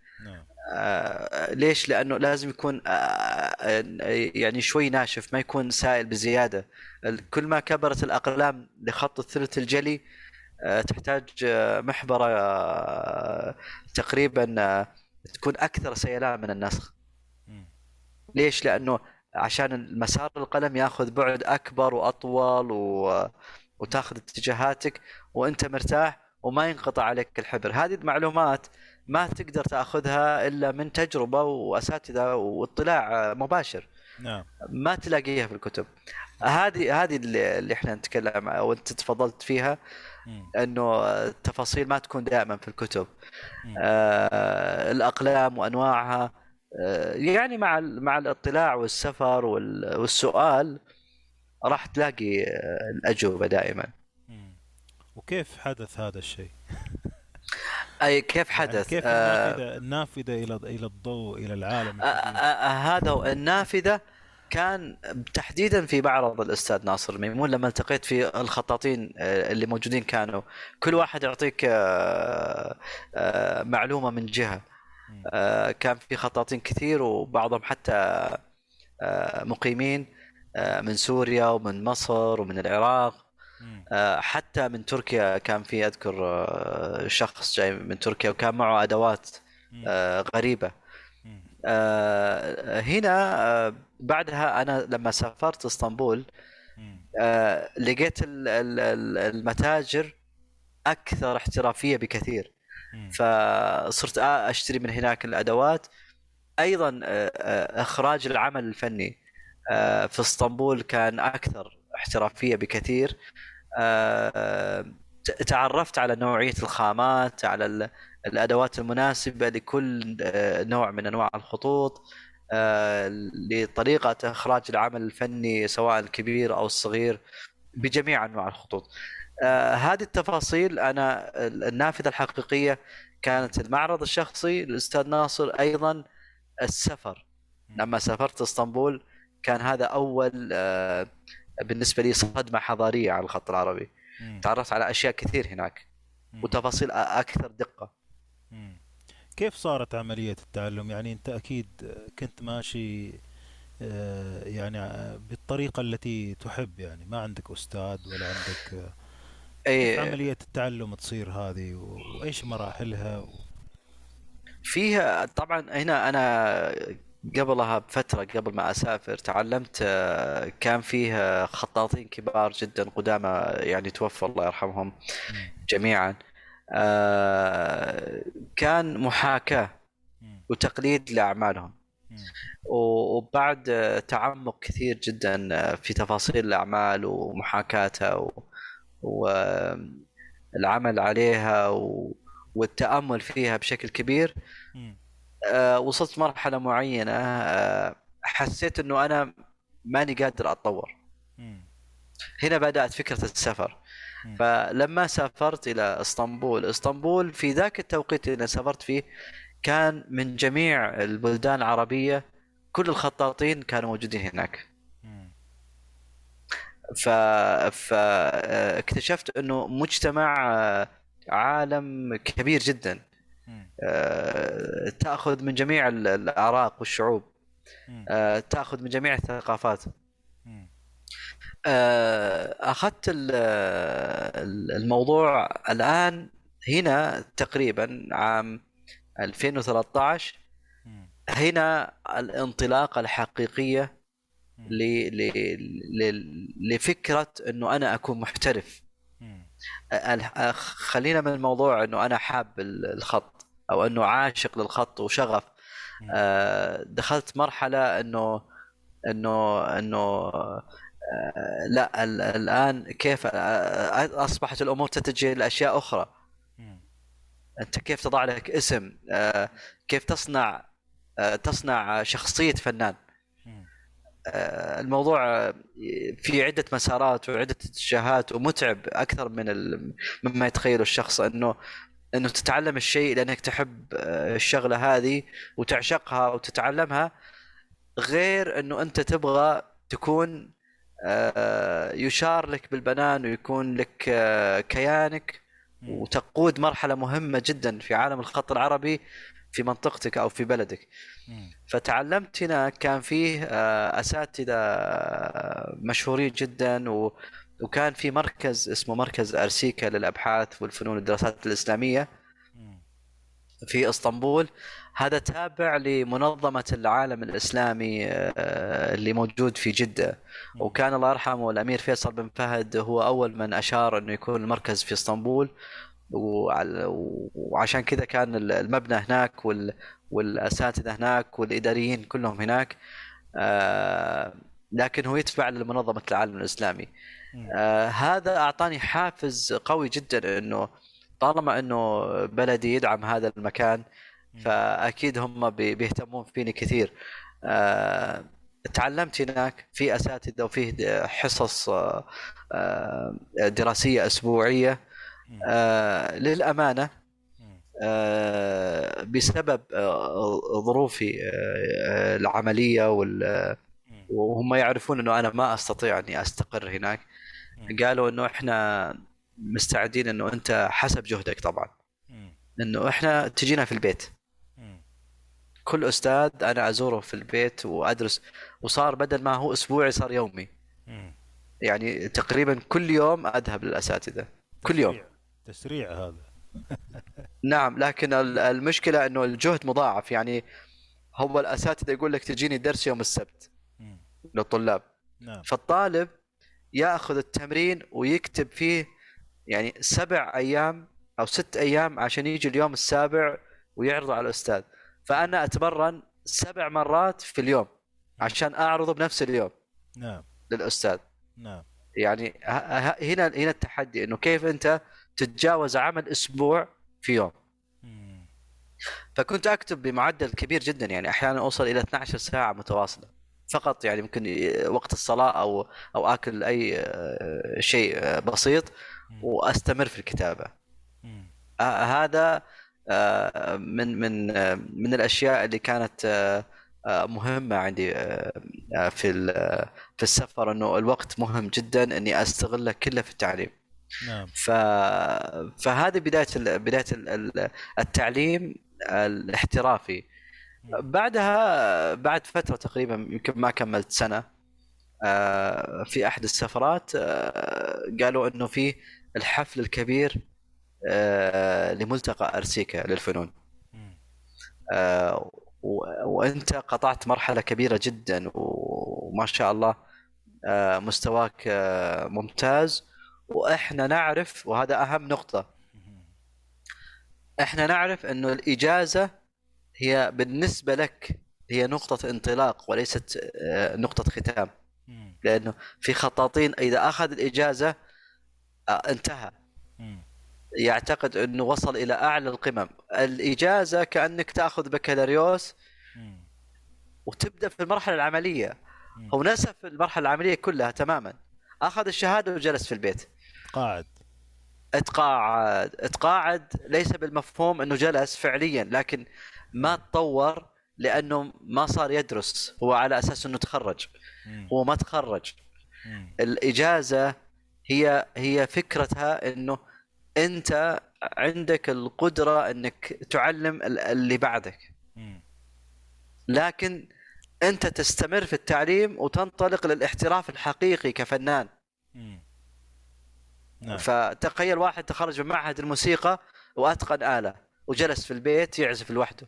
S2: آه، ليش؟ لأنه لازم يكون آه، آه، يعني شوي ناشف ما يكون سائل بزيادة كل ما كبرت الأقلام لخط الثلث الجلي آه، تحتاج محبرة تقريبا تكون أكثر سيلان من النسخ. ليش؟ لأنه عشان المسار القلم ياخذ بعد أكبر وأطول و... وتاخذ اتجاهاتك وأنت مرتاح وما ينقطع عليك الحبر، هذه المعلومات ما تقدر تأخذها إلا من تجربة وأساتذة واطلاع مباشر،
S1: نعم
S2: ما تلاقيها في الكتب. هذه هذه اللي إحنا نتكلم وانت تفضلت فيها. إنه التفاصيل ما تكون دائما في الكتب. آه، الأقلام وأنواعها آه، يعني مع مع الاطلاع والسفر وال- والسؤال راح تلاقي الأجوبة دائما.
S1: وكيف حدث هذا الشيء؟
S2: أي كيف
S1: يعني
S2: حدث؟
S1: كيف
S2: آه،
S1: النافذة النافذة إلى إلى الضوء إلى العالم؟
S2: آه، آه، هذا. النافذة. كان تحديدا في معرض الأستاذ ناصر الميمون لما التقيت في الخطاطين اللي موجودين كانوا. كل واحد يعطيك معلومة من جهة. كان في خطاطين كثير وبعضهم حتى مقيمين من سوريا ومن مصر ومن العراق. حتى من تركيا كان في أذكر آه، شخص جاي من تركيا وكان معه
S1: أدوات.
S2: آه،
S1: غريبة.
S2: آه، هنا آه، بعدها أنا لما سافرت
S1: إسطنبول.
S2: آه، لقيت ال- ال- ال- المتاجر أكثر احترافية بكثير. فصرت أشتري من هناك الأدوات أيضا آه، آه، إخراج العمل الفني آه، في إسطنبول كان أكثر احترافية بكثير. آه، تعرفت على نوعية الخامات على ال- الأدوات المناسبة لكل آه، نوع من أنواع الخطوط. آه، لطريقة إخراج العمل الفني سواء الكبير أو الصغير بجميع أنواع الخطوط. هذه التفاصيل أنا النافذة الحقيقية كانت المعرض الشخصي للأستاذ ناصر أيضا السفر. لما سافرت إسطنبول كان هذا أول بالنسبة لي صدمة حضارية على الخط العربي
S1: مم.
S2: تعرفت على أشياء كثير هناك
S1: مم.
S2: وتفاصيل أكثر دقة
S1: مم. كيف صارت عملية التعلم؟ يعني أنت أكيد كنت ماشي آه، يعني آه، بالطريقة التي تحب يعني ما عندك أستاذ ولا عندك آه، كيف
S2: اي
S1: عملية التعلم تصير هذه و- وإيش مراحلها؟ و...
S2: فيها طبعا هنا أنا قبلها بفترة قبل ما أسافر تعلمت آه، كان فيه آه، خطاطين كبار جدا قدامى يعني توفوا الله يرحمهم. جميعا. آه، كان
S1: محاكاة.
S2: وتقليد لأعمالهم. وبعد تعمق كثير جدا في تفاصيل الأعمال ومحاكاتها والعمل عليها و- والتأمل فيها بشكل كبير. وصلت مرحلة معينة آه، حسيت إنه أنا ماني قادر
S1: أتطور.
S2: هنا بدأت فكرة السفر. فلما سافرت إلى إسطنبول إسطنبول في ذاك التوقيت اللي سافرت فيه كان من جميع البلدان العربية كل الخطاطين كانوا موجودين هناك. ف فاكتشفت إنه مجتمع آه، عالم كبير جدا. آه، تأخذ من جميع ال- الأعراق والشعوب. آه، تأخذ من جميع الثقافات. آه، أخذت ال- ال- الموضوع الآن هنا تقريبا عام 2013
S1: مم.
S2: هنا الانطلاقة الحقيقية لفكرة إنه أنا أكون محترف. خلينا من الموضوع إنه أنا حاب ال- الخط. أو أنه عاشق للخط وشغف. آه، دخلت مرحلة أنه أنه أنه آه، لا ال- الآن كيف آه، أصبحت الأمور تتجه لاشياء
S1: أخرى.
S2: أنت كيف تضع لك اسم كيف تصنع تصنع شخصية فنان الموضوع في عدة مسارات وعدة اتجاهات ومتعب أكثر من. مما يتخيله الشخص أنه أنه تتعلم الشيء لأنك تحب آه، الشغلة هذه وتعشقها وتتعلمها غير أنه أنت تبغى تكون آه، يشار لك بالبنان ويكون لك آه، كيانك. وتقود مرحلة مهمة جدا في عالم الخط العربي في منطقتك أو في بلدك. فتعلمت هنا كان فيه أساتذة مشهورين جدا و وكان في مركز اسمه مركز أرسيكا للأبحاث والفنون والدراسات
S1: الإسلامية.
S2: في إسطنبول. هذا تابع لمنظمة العالم الإسلامي آه، اللي موجود في جدة. وكان الله يرحمه الأمير فيصل بن فهد هو أول من أشار إنه يكون المركز في إسطنبول. وعشان كذا كان المبنى هناك وال والأساتذة هناك والإداريين كلهم هناك. آه، لكن هو يتبع لمنظمة العالم
S1: الإسلامي.
S2: آه، هذا أعطاني حافز قوي جدا إنه طالما إنه بلدي يدعم هذا المكان فأكيد هم بي- بيهتمون فيني كثير آه، تعلمت هناك في أساتذة وفيه حصص آه، آه، دراسية
S1: أسبوعية.
S2: آه،
S1: للأمانة.
S2: آه، بسبب آه، ظروفي آه، العملية وال-
S1: مم.
S2: وهم يعرفون إنه أنا ما أستطيع أني أستقر هناك. قالوا إنه إحنا مستعدين إنه أنت حسب جهدك طبعا. إنه إحنا تجينا في البيت. كل أستاذ أنا أزوره في البيت وأدرس وصار بدل ما هو أسبوعي صار يومي. يعني تقريبا كل يوم أذهب للأساتذة كل يوم
S1: تسريع. هذا [LAUGHS]
S2: نعم لكن ال- المشكلة إنه الجهد مضاعف يعني هو الأساتذة يقول لك تجيني درس يوم السبت. للطلاب
S1: نعم
S2: فالطالب ياخذ التمرين ويكتب فيه يعني سبع أيام أو ست أيام عشان يجي اليوم السابع ويعرضه على الأستاذ. فأنا أتمرن سبع مرات في اليوم عشان أعرضه بنفس اليوم
S1: نعم.
S2: للأستاذ.
S1: نعم.
S2: يعني هنا هنا التحدي إنه كيف أنت تتجاوز عمل أسبوع في يوم.
S1: مم.
S2: فكنت أكتب بمعدل كبير جدا يعني أحيانا أوصل إلى 12 ساعة متواصلة. فقط يعني ممكن وقت الصلاة أو أو أكل أي آه، شيء آه، بسيط. وأستمر في
S1: الكتابة.
S2: آه، هذا من من من الأشياء اللي كانت مهمة عندي في في السفر إنه الوقت مهم جدا إني أستغله كله في التعليم
S1: نعم
S2: ف... فهذه بداية ال... بداية ال- ال- التعليم الاحترافي بعدها بعد فترة تقريبا يمكن ما كملت سنة آه، في أحد السفرات آه، قالوا إنه في الحفل الكبير آه، لملتقى أرسيكا للفنون وأنت قطعت مرحلة كبيرة جدا وما شاء الله مستواك ممتاز وإحنا نعرف وهذا أهم
S1: نقطة.
S2: إحنا نعرف إنه الإجازة هي بالنسبة لك هي نقطة انطلاق وليست آه، نقطة ختام. لأنه في خطاطين إذا أخذ الإجازة آه، انتهى. يعتقد إنه وصل إلى أعلى القمم الإجازة كأنك تأخذ بكالوريوس. وتبدأ في المرحلة
S1: العملية.
S2: هو نسف المرحلة العملية كلها تماما أخذ الشهادة وجلس في البيت
S1: قاعد
S2: اتقاعد اتقاعد ليس بالمفهوم إنه جلس فعليا لكن ما تطور لأنه ما صار يدرس هو على أساس إنه تخرج. هو ما تخرج. الإجازة هي هي فكرتها إنه أنت عندك القدرة إنك تعلم ال- اللي بعدك. لكن أنت تستمر في التعليم وتنطلق للاحتراف الحقيقي كفنان.
S1: نعم
S2: فتخيل واحد تخرج من معهد الموسيقى وأتقن آلة وجلس في البيت يعزف لوحده.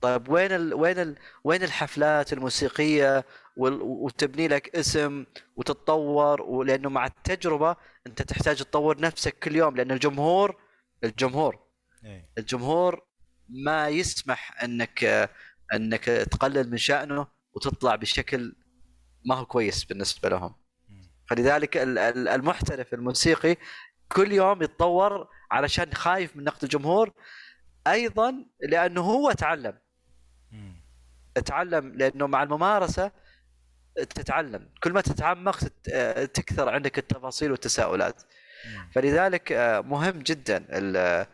S2: طيب وين ال وين ال وين الحفلات الموسيقية وال- وتبني لك اسم وتتطور ولأنه مع التجربة أنت تحتاج تطور نفسك كل يوم لأن الجمهور الجمهور
S1: إيه.
S2: الجمهور ما يسمح إنك إنك تقلل من شأنه وتطلع بشكل ما هو كويس بالنسبة لهم. فلذلك ال- ال- المحترف الموسيقي كل يوم يتطور علشان خايف من نقد الجمهور أيضا لأنه هو تعلم. تعلم لأنه مع الممارسة تتعلم. كل ما تتعمق تت- تكثر عندك التفاصيل والتساؤلات. فلذلك آه، مهم جدا ال-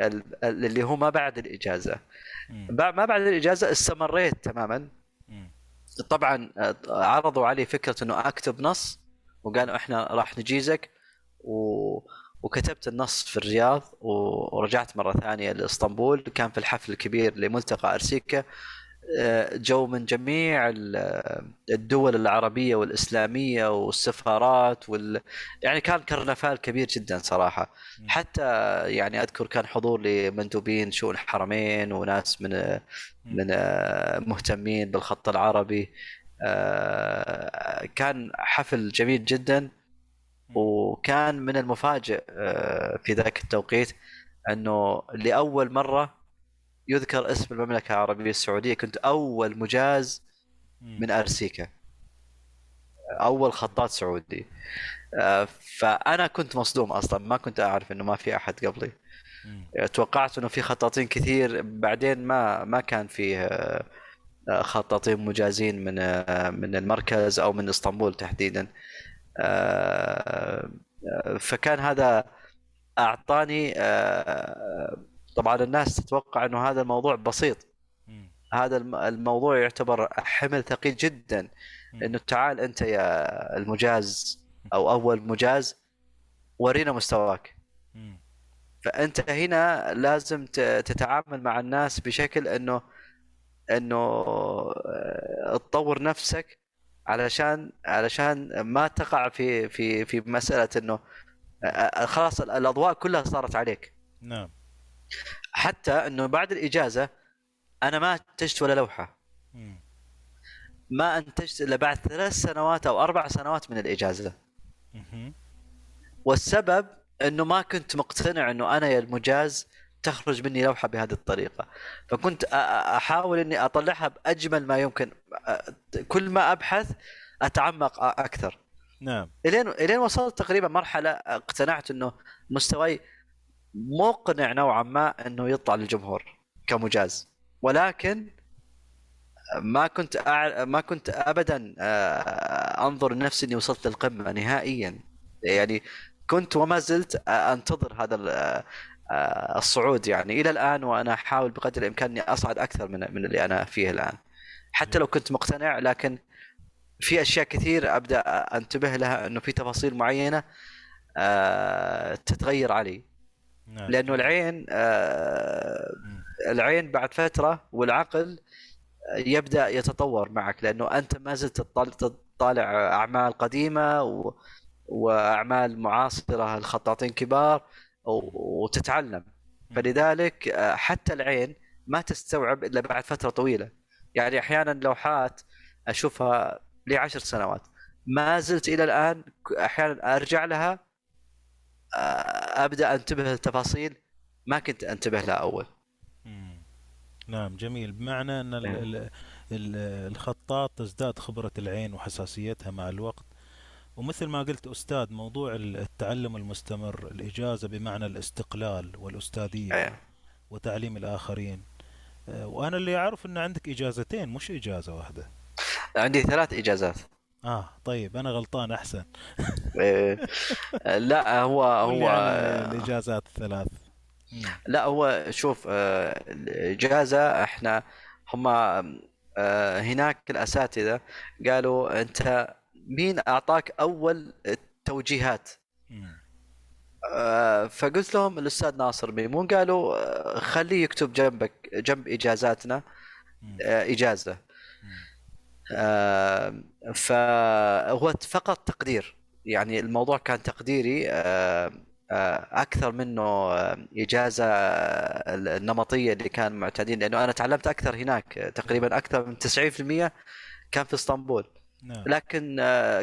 S2: ال- اللي هو ما بعد الإجازة. ما بعد الإجازة استمريت تماما. طبعا آه، عرضوا علي فكرة إنه أكتب نص وقالوا إحنا راح نجيزك. و... وكتبت النص في الرياض ورجعت مرة ثانية لإسطنبول. كان في الحفل الكبير لملتقى أرسيكا. جو من جميع ال- الدول العربية والإسلامية والسفارات وال... يعني كان كرنفال كبير جدا
S1: صراحة.
S2: حتى يعني أذكر كان حضور لمندوبين شؤون الحرمين وناس من من آه، مهتمين بالخط العربي. آه، كان حفل جميل جدا. وكان من المفاجئ آه، في ذاك التوقيت إنه لأول مرة يذكر اسم المملكة العربية السعودية. كنت أول مجاز. من أرسيكا. أول خطاط سعودي. آه، فأنا كنت مصدوم أصلا. ما كنت أعرف إنه ما في أحد قبلي. توقعت إنه في خطاطين كثير. بعدين ما ما كان فيه آه، آه، خطاطين مجازين من من المركز أو من إسطنبول تحديدا. فكان هذا أعطاني طبعا الناس تتوقع إنه هذا الموضوع بسيط
S1: مم.
S2: هذا الم- الموضوع يعتبر حمل ثقيل جدا
S1: مم.
S2: إنه تعال أنت يا المجاز أو أول مجاز ورينا مستواك
S1: مم.
S2: فأنت هنا لازم تتعامل مع الناس بشكل إنه إنه آه، تطور نفسك علشان علشان ما تقع في في في مسألة إنه آه، خلاص ال- الأضواء كلها صارت عليك
S1: نعم
S2: حتى إنه بعد الإجازة أنا ما انتجت ولا
S1: لوحة.
S2: ما انتجت إلا بعد ثلاث سنوات أو أربع سنوات من
S1: الإجازة.
S2: والسبب إنه ما كنت مقتنع إنه أنا يا المجاز تخرج مني لوحة بهذه الطريقة. فكنت أحاول إني أطلعها بأجمل ما يمكن. كل ما أبحث أتعمق أكثر.
S1: نعم.
S2: إلين إلين وصلت تقريبا مرحلة اقتنعت إنه مستواي مقنع نوعا ما إنه يطلع للجمهور كمجاز. ولكن ما كنت. ما كنت ابدا آه، أنظر لنفسي إني وصلت للقمة نهائيا. يعني كنت وما زلت أنتظر هذا آه، الصعود يعني إلى الآن وأنا أحاول بقدر الإمكان إني أصعد أكثر من من اللي أنا فيه الآن. حتى لو كنت مقتنع لكن في أشياء كثير أبدأ أنتبه لها إنه في تفاصيل معينة آه، تتغير علي.
S1: نعم
S2: لأنه العين آه،. العين بعد فترة والعقل يبدأ يتطور معك لأنه أنت ما زلت تطالع, أعمال قديمة و... وأعمال معاصرة لخطاطين كبار. وتتعلم فلذلك آه، حتى العين ما تستوعب إلا بعد فترة طويلة يعني أحيانا لوحات أشوفها لي عشر سنوات ما زلت إلى الآن أحيانا أرجع لها أبدأ أنتبه لتفاصيل ما كنت أنتبه لها أول.
S1: مم. نعم جميل. بمعنى أن ال-. ال- ال- الخطاط تزداد خبرة العين وحساسيتها مع الوقت. ومثل ما قلت أستاذ موضوع ال- التعلم المستمر الإجازة بمعنى الاستقلال والأستاذية
S2: إيه.
S1: وتعليم الآخرين. آه، وأنا اللي أعرف أن عندك إجازتين مش إجازة واحدة.
S2: عندي ثلاث إجازات.
S1: آه طيب أنا غلطان أحسن
S2: إيه، لا هو هو
S1: الإجازات الثلاث.
S2: لا هو شوف آه، الإجازة إحنا هم آه، هناك الأساتذة قالوا أنت مين أعطاك أول التوجيهات. آه، فقلت لهم الأستاذ ناصر ميمون قالوا خليه يكتب جنبك جنب إجازاتنا
S1: مم.
S2: آه، فهو فقط تقدير. يعني الموضوع كان تقديري آه، آه، أكثر منه إجازة النمطية اللي كان معتادين. لأنه أنا تعلمت أكثر هناك تقريبا أكثر من 90% كان في إسطنبول.
S1: نعم.
S2: لكن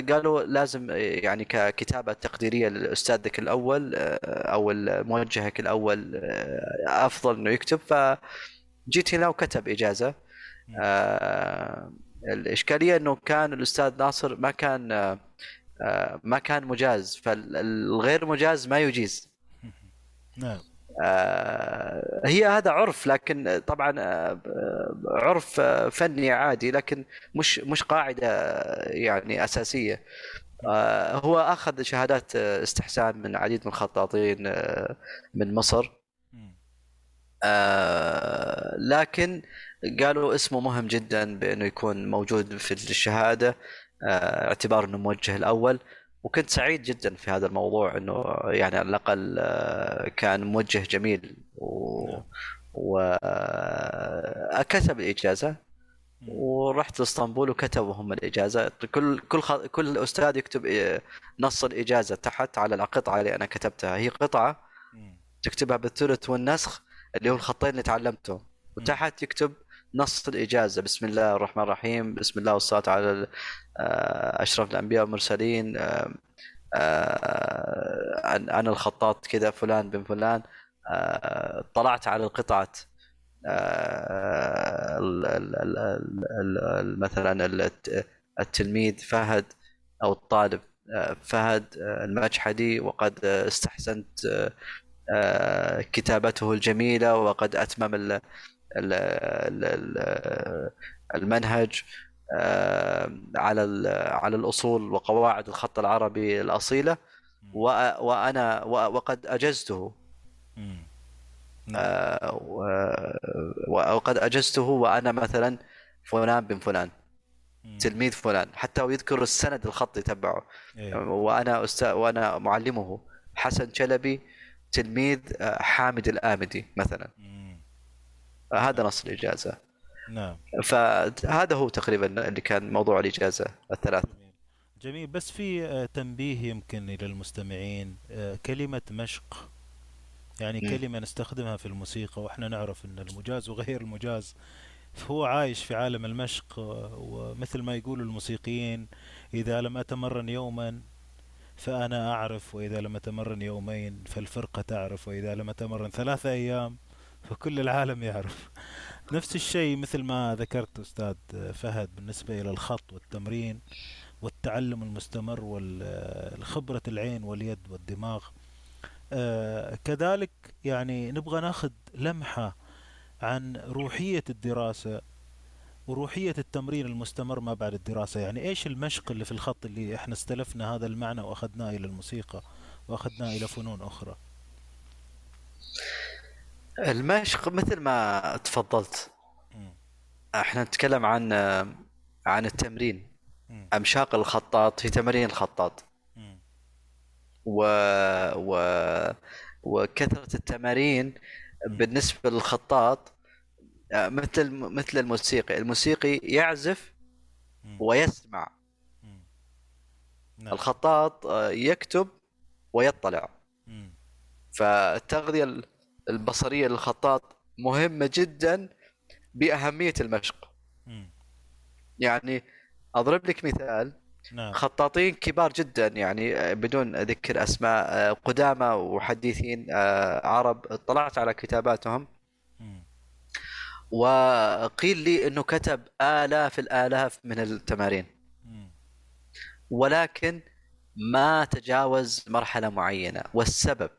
S2: قالوا لازم يعني ككتابة تقديرية لاستاذك الأول أو موجهك الأول أفضل إنه يكتب. فجيت هنا وكتب إجازة.
S1: مم.
S2: الإشكالية إنه كان الأستاذ ناصر ما كان آه، آه، ما كان مجاز فالغير مجاز ما يجيز.
S1: نعم.
S2: آه، هي هذا عرف لكن طبعا عرف فني عادي لكن مش مش قاعدة آه، يعني أساسية. آه، هو أخذ شهادات استحسان من العديد من الخطاطين من مصر. لكن قالوا اسمه مهم جدا بأنه يكون موجود في الشهادة آه، اعتبار إنه موجه الأول وكنت سعيد جدا في هذا الموضوع إنه يعني على الأقل آه، كان موجه جميل و وكتب
S1: الإجازة.
S2: ورحت لاسطنبول وكتبوا هم الإجازة كل كل خ... كل أستاذ يكتب آه، نص الإجازة تحت على القطعة اللي أنا كتبتها هي
S1: قطعة.
S2: تكتبها بالثلث والنسخ اللي هو الخطين اللي تعلمتهم
S1: مم.
S2: وتحت يكتب نص الإجازة. بسم الله الرحمن الرحيم. بسم الله والصلاة على آه، أشرف الأنبياء والمرسلين. آه، آه، أنا أنا الخطاط كذا فلان بن فلان. طلعت على القطعة. ال- ال- ال- ال- ال- مثلا الت- التلميذ فهد أو الطالب. فهد المجحدي وقد استحسنت كتابته الجميلة وقد أتمم المنهج على على الأصول وقواعد الخط العربي الأصيلة
S1: مم.
S2: وأ- وأنا و- وقد.
S1: نعم
S2: آه، و- وقد أجزته وأنا مثلا فلان بن فلان. تلميذ فلان حتى ويذكر السند الخطي تبعه
S1: إيه.
S2: وأنا أستاذ وأنا معلمه حسن شلبي تلميذ آه، حامد الآمدي مثلا
S1: مم.
S2: هذا نص الإجازة.
S1: نعم.
S2: فهذا هو تقريبا اللي كان موضوع الإجازة الثلاث.
S1: جميل. بس في آه، تنبيه يمكن إلى المستمعين آه، كلمة مشق. يعني
S2: مم.
S1: كلمة نستخدمها في الموسيقى وإحنا نعرف أن المجاز وغير المجاز. هو عايش في عالم المشق ومثل ما يقول الموسيقيين إذا لم أتمرن يوما فأنا أعرف وإذا لم أتمرن يومين فالفرقة تعرف وإذا لم أتمرن ثلاثة أيام فكل العالم يعرف. نفس الشيء مثل ما ذكرت أستاذ فهد بالنسبة إلى الخط والتمرين والتعلم المستمر والخبرة العين واليد والدماغ. آه، كذلك يعني نبغى ناخذ لمحة عن روحية الدراسة وروحية التمرين المستمر ما بعد الدراسة. يعني إيش المشق اللي في الخط اللي إحنا استلفنا هذا المعنى وأخذناه إلى الموسيقى وأخذناه إلى فنون أخرى؟
S2: المشق مثل ما تفضلت. إحنا نتكلم عن عن التمرين
S1: مم.
S2: أمشاق الخطاط هي تمارين الخطاط. و... و... وكثرة التمارين
S1: مم.
S2: بالنسبة للخطاط مثل مثل الموسيقي الموسيقي يعزف. ويسمع.
S1: نعم
S2: الخطاط يكتب ويطلع
S1: مم.
S2: فالتغذية ال- البصرية للخطاط مهمة جدا بأهمية المشق
S1: مم.
S2: يعني أضرب لك مثال
S1: نعم
S2: خطاطين كبار جدا يعني آه، بدون ذكر أسماء آه، قدامى وحديثين آه، عرب اطلعت على كتاباتهم
S1: مم.
S2: وقيل لي أنه كتب آلاف الآلاف من التمارين. ولكن ما تجاوز مرحلة معينة والسبب.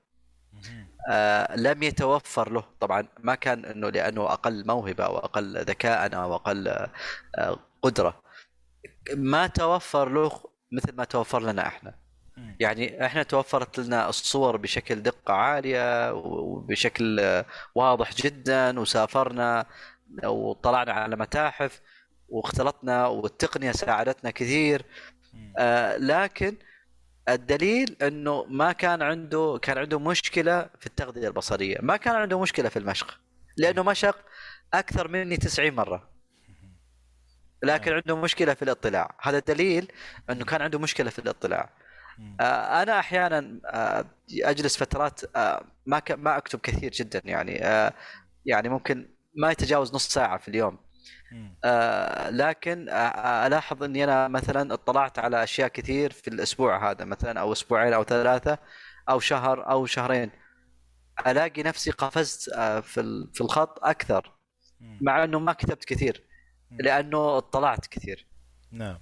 S2: آه، لم يتوفر له طبعا ما كان إنه لأنه أقل موهبة أو أقل ذكاء أو أقل آه، قدرة ما توفر له مثل ما توفر لنا
S1: إحنا.
S2: يعني إحنا توفرت لنا الصور بشكل دقة عالية وبشكل واضح جدا وسافرنا وطلعنا على متاحف واختلطنا والتقنية ساعدتنا كثير. آه، لكن الدليل إنه ما كان عنده كان عنده مشكلة في التغذية البصرية، ما كان عنده مشكلة في المشق لأنه مشق أكثر مني 90 مرة. لكن عنده مشكلة في الاطلاع، هذا دليل إنه كان عنده مشكلة في الاطلاع. آه، أنا أحيانا آه، أجلس فترات آه، ما ما أكتب كثير جدا يعني آه، يعني ممكن ما يتجاوز نص ساعة في اليوم. آه، لكن آه، ألاحظ إني أنا مثلا اطلعت على أشياء كثير في الأسبوع هذا مثلا أو أسبوعين أو ثلاثة أو شهر أو شهرين. ألاقي نفسي قفزت آه، في في الخط
S1: أكثر.
S2: مع إنه ما كتبت كثير. لأنه اطلعت كثير.
S1: نعم.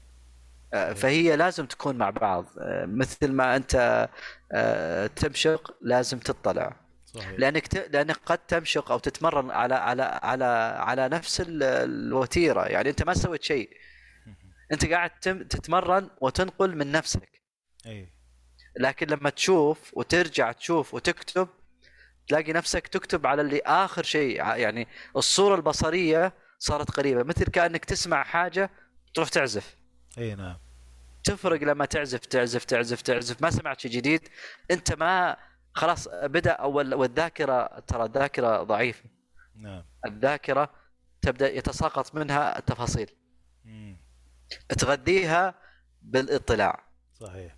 S2: آه، فهي لازم تكون مع بعض. آه، مثل ما أنت آه، تمشق لازم تطلع.
S1: صحيح.
S2: لأنك ت... لأنك قد تمشق أو تتمرن على على على على نفس ال- الوتيرة. يعني أنت ما سويت شيء. أنت قاعد تم... تتمرن وتنقل من نفسك.
S1: أي.
S2: لكن لما تشوف وترجع تشوف وتكتب تلاقي نفسك تكتب على اللي آخر شيء. يعني الصورة البصرية صارت قريبة. مثل كأنك تسمع حاجة تروح تعزف.
S1: أي نعم.
S2: تفرق لما تعزف تعزف تعزف تعزف. ما سمعت شيء جديد أنت ما خلاص بدأ أول والذاكرة ترى الذاكرة ضعيفة.
S1: نعم.
S2: الذاكرة تبدأ يتساقط منها التفاصيل.
S1: مم.
S2: تغذيها بالاطلاع.
S1: صحيح.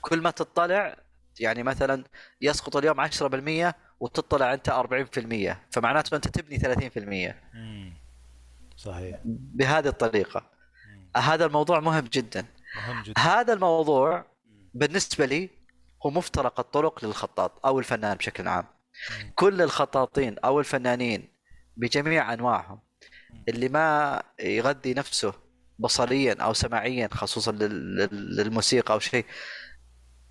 S2: كل ما تطلع يعني مثلا يسقط اليوم 10% وتطلع أنت 40% فمعناته أنت تبني 30%
S1: مم. صحيح.
S2: بهذه الطريقة.
S1: مم.
S2: هذا الموضوع مهم جدا.
S1: مهم جدا.
S2: هذا الموضوع بالنسبة لي هو مفترق الطرق للخطاط أو الفنان بشكل عام. كل الخطاطين أو الفنانين بجميع أنواعهم اللي ما يغذي نفسه بصريا أو سمعيا خصوصا لل- لل- للموسيقى أو شيء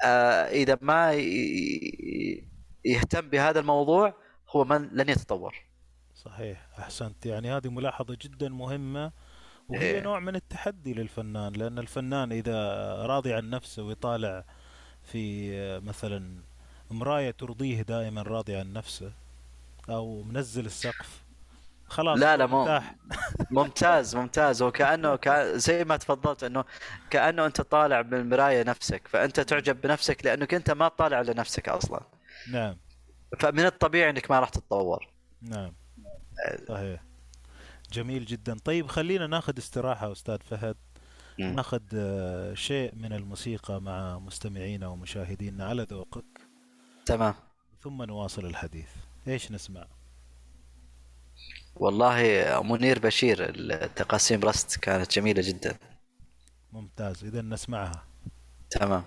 S2: آه، إذا ما يهتم بهذا الموضوع هو من لن يتطور
S1: صحيح أحسنت يعني هذه ملاحظة جدا مهمة وهي
S2: إيه.
S1: نوع من التحدي للفنان لأن الفنان إذا راضي عن نفسه ويطالع في مثلا مراية ترضيه دائما راضي عن نفسه أو منزل السقف. خلاص
S2: لا لا
S1: مرتاح [LAUGHS]
S2: ممتاز ممتاز. وكأنه [LAUGHS] كأ- زي ما تفضلت إنه كأنه أنت طالع بالمراية نفسك فأنت تعجب بنفسك لأنك أنت ما طالع لنفسك أصلا.
S1: نعم.
S2: فمن الطبيعي إنك ما راح تتطور.
S1: نعم. صحيح. جميل جدا. طيب خلينا ناخذ استراحة أستاذ فهد. ناخذ آه، شيء من الموسيقى مع مستمعينا ومشاهدينا على ذوقك.
S2: تمام.
S1: ثم نواصل الحديث. إيش نسمع؟
S2: والله منير بشير التقاسيم رست كانت جميلة جدا.
S1: ممتاز. إذا نسمعها.
S2: تمام.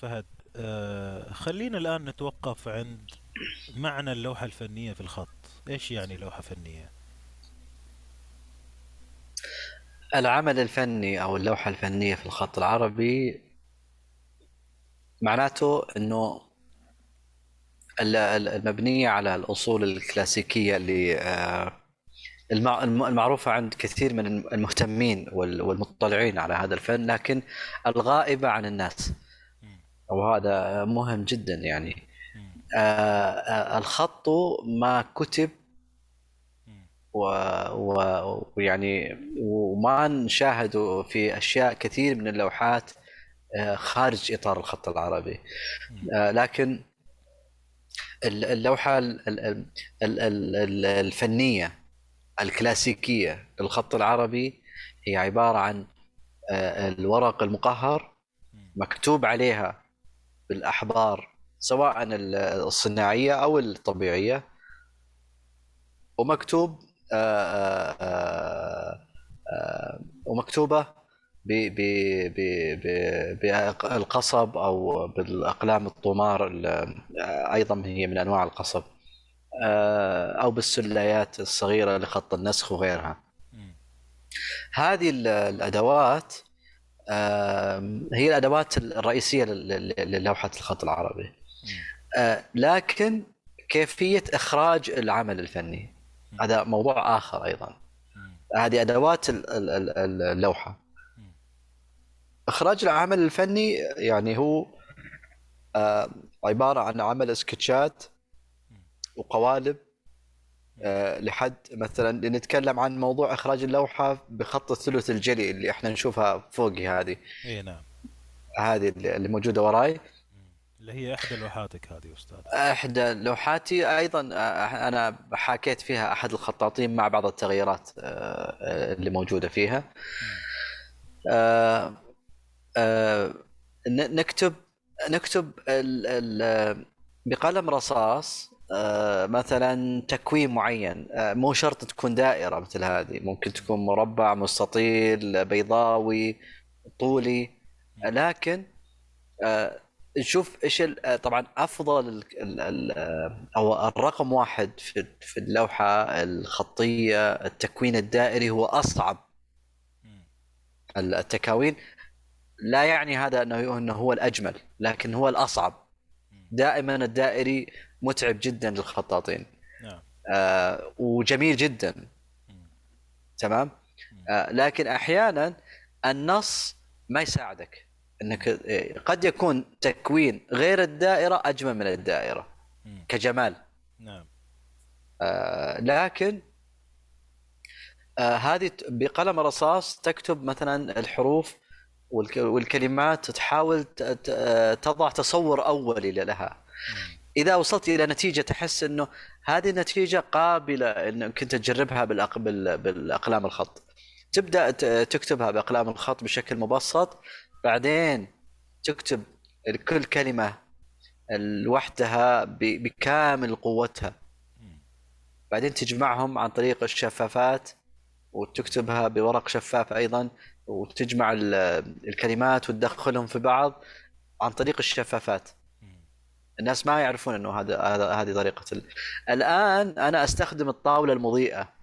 S1: فهد آه، خلينا الآن نتوقف عند معنى اللوحة الفنية في الخط. إيش يعني لوحة فنية؟
S2: العمل الفني أو اللوحة الفنية في الخط العربي معناته إنه المبنية على الأصول الكلاسيكية اللي آه، المعروفة عند كثير من المهتمين والمطلعين على هذا الفن لكن الغائبة عن الناس. وهذا مهم جدا يعني. آه، آه، الخط ما كتب ويعني وما نشاهد في أشياء كثير من اللوحات آه، خارج إطار الخط العربي. لكن اللوحة الفنية الكلاسيكية للخط العربي هي عبارة عن الورق المقهر مكتوب عليها بالأحبار سواء الصناعية أو الطبيعية. ومكتوب آآ آه، آآ آه، آه، ومكتوبة بالقصب أو بالأقلام الطمار أيضا هي من أنواع القصب. أو بالسلايات الصغيرة لخط النسخ وغيرها. هذه الأدوات هي الأدوات الرئيسية للوحه الخط العربي. آه، لكن كيفية إخراج العمل الفني؟ هذا موضوع آخر أيضا. هذه أدوات ال- ال- ال- اللوحة. إخراج العمل الفني يعني هو عبارة عن عمل سكتشات وقوالب لحد مثلا نتكلم عن موضوع إخراج اللوحة بخط الثلث الجلي اللي إحنا نشوفها فوقي هذه.
S1: اي نعم.
S2: هذه اللي موجودة وراي.
S1: اللي هي إحدى لوحاتك هذه أستاذ.
S2: إحدى لوحاتي. أيضا آه، أنا حاكيت فيها أحد الخطاطين مع بعض التغييرات آه، آه، اللي موجودة فيها. آه، آه، نكتب نكتب ال ال بقلم رصاص آه، مثلا تكوين معين. آه، مو شرط تكون دائرة مثل هذه. ممكن تكون مربع مستطيل بيضاوي طولي. لكن آه، نشوف إيش آه، طبعا أفضل ال ال ال آه، أو الرقم واحد في في اللوحة الخطية التكوين الدائري هو أصعب. التكاوين لا يعني هذا إنه إنه هو الأجمل لكن هو الأصعب. دائما الدائري متعب جدا للخطاطين.
S1: نعم.
S2: آه وجميل جدا. تمام؟ آه لكن أحيانا النص ما يساعدك. إنك آه، قد يكون تكوين غير الدائرة أجمل من الدائرة.
S1: مم.
S2: كجمال.
S1: نعم.
S2: آه لكن آه هذه بقلم رصاص تكتب مثلا الحروف والك- والكلمات تحاول آه، تضع تصور أولي لها. إذا وصلت إلى نتيجة تحس إنه هذه النتيجه قابلة انك انت تجربها. بالأقلام الخط تبدأ تكتبها بأقلام الخط بشكل مبسط بعدين تكتب كل كلمة لوحدها. بكامل قوتها بعدين تجمعهم عن طريق الشفافات وتكتبها بورق شفاف أيضا وتجمع ال- الكلمات وتدخلهم في بعض عن طريق الشفافات الناس ما يعرفون إنه هذا هذا هذه طريقة ال... الآن أنا أستخدم الطاولة
S1: المضيئة.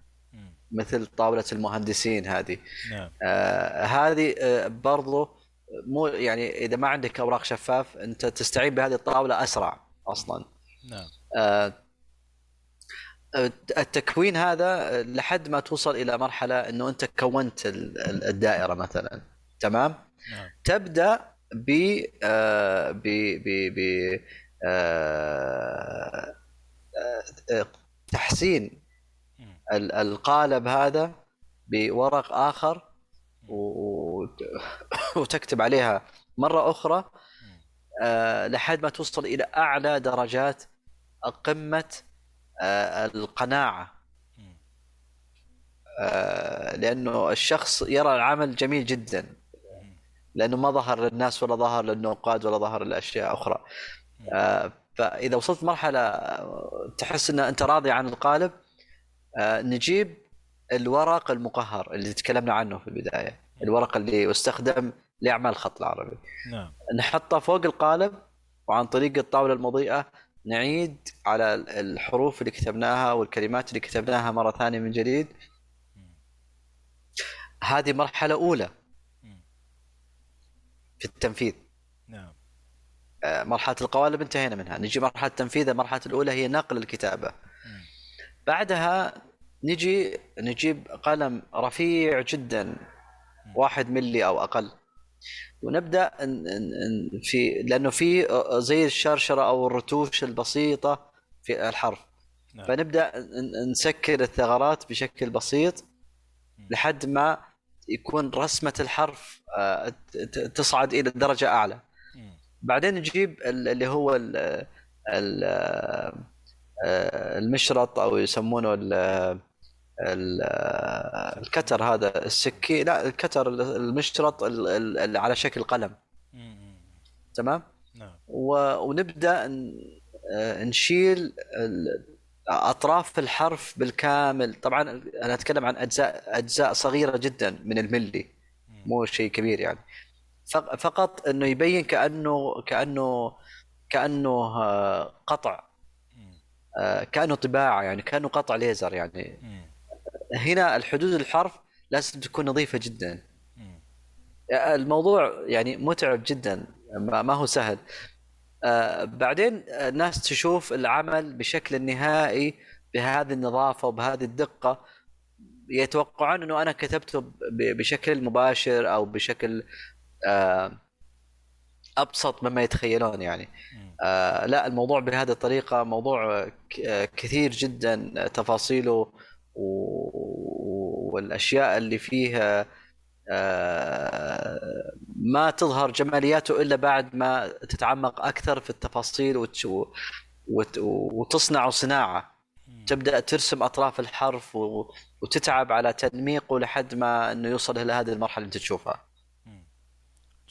S2: مثل طاولة المهندسين هذه.
S1: نعم.
S2: آه هذه آه برضو مو يعني إذا ما عندك أوراق شفاف أنت تستعين بهذه الطاولة أسرع أصلا.
S1: نعم.
S2: آه، التكوين هذا لحد ما توصل إلى مرحلة إنه أنت كونت ال- ال- الدائرة مثلا. تمام؟
S1: نعم.
S2: تبدأ ب آه، ب ب ب آه، آه، تحسين القالب هذا بورق آخر وتكتب عليها مرة أخرى آه، لحد ما توصل إلى أعلى درجات قمة آه،
S1: القناعة.
S2: آه، لأنه الشخص يرى العمل جميل جدا لأنه ما ظهر للناس ولا ظهر للنقاد ولا ظهر لأشياء أخرى فإذا وصلت مرحلة آه، تحس إن أنت راضي عن القالب آه، نجيب الورق المقهر اللي تكلمنا عنه في البداية الورق اللي يستخدم لأعمال الخط العربي.
S1: نعم.
S2: نحطه فوق القالب وعن طريق الطاولة المضيئة نعيد على الحروف اللي كتبناها والكلمات اللي كتبناها مرة ثانية من جديد. هذه مرحلة أولى في التنفيذ.
S1: نعم.
S2: آه، مرحلة القوالب انتهينا منها نجي مرحلة التنفيذ المرحلة الأولى هي نقل
S1: الكتابة.
S2: بعدها نجي نجيب قلم رفيع جدا واحد ملي أو أقل ونبدأ في لأنه في زي الشرشرة أو الرتوش البسيطة في الحرف
S1: نعم.
S2: فنبدأ نسكر الثغرات بشكل بسيط لحد ما يكون رسمة الحرف آه، تصعد إلى درجة
S1: أعلى.
S2: بعدين نجيب ال- اللي هو ال ال آه، المشرط أو يسمونه ال ال- الكتر هذا السكين لا الكتر المشرط ال- ال- ال- على شكل قلم. تمام؟
S1: نعم.
S2: ونبدأ آه، نشيل أطراف الحرف بالكامل. طبعا أنا أتكلم عن اجزاء أجزاء صغيرة جدا من الملي مو شيء كبير يعني. فقط إنه يبين كأنه كأنه كأنه آه، قطع. آه، كأنه طباعة يعني كأنه قطع ليزر يعني. هنا الحدود الحرف لازم تكون نظيفة جدا
S1: مم.
S2: الموضوع يعني متعب جدا ما هو سهل آه بعدين الناس تشوف العمل بشكل نهائي بهذه النظافة وبهذه الدقة يتوقعون إنه أنا كتبته بشكل مباشر أو بشكل آه أبسط مما يتخيلون يعني. آه لا الموضوع بهذه الطريقة موضوع آه، كثير جدا تفاصيله والأشياء اللي فيها آه، ما تظهر جمالياته إلا بعد ما تتعمق أكثر في التفاصيل وت- وتصنع
S1: صناعة.
S2: تبدأ ترسم أطراف الحرف و- وتتعب على تنميقه لحد ما إنه يوصل إلى هذه المرحلة اللي أنت تشوفها.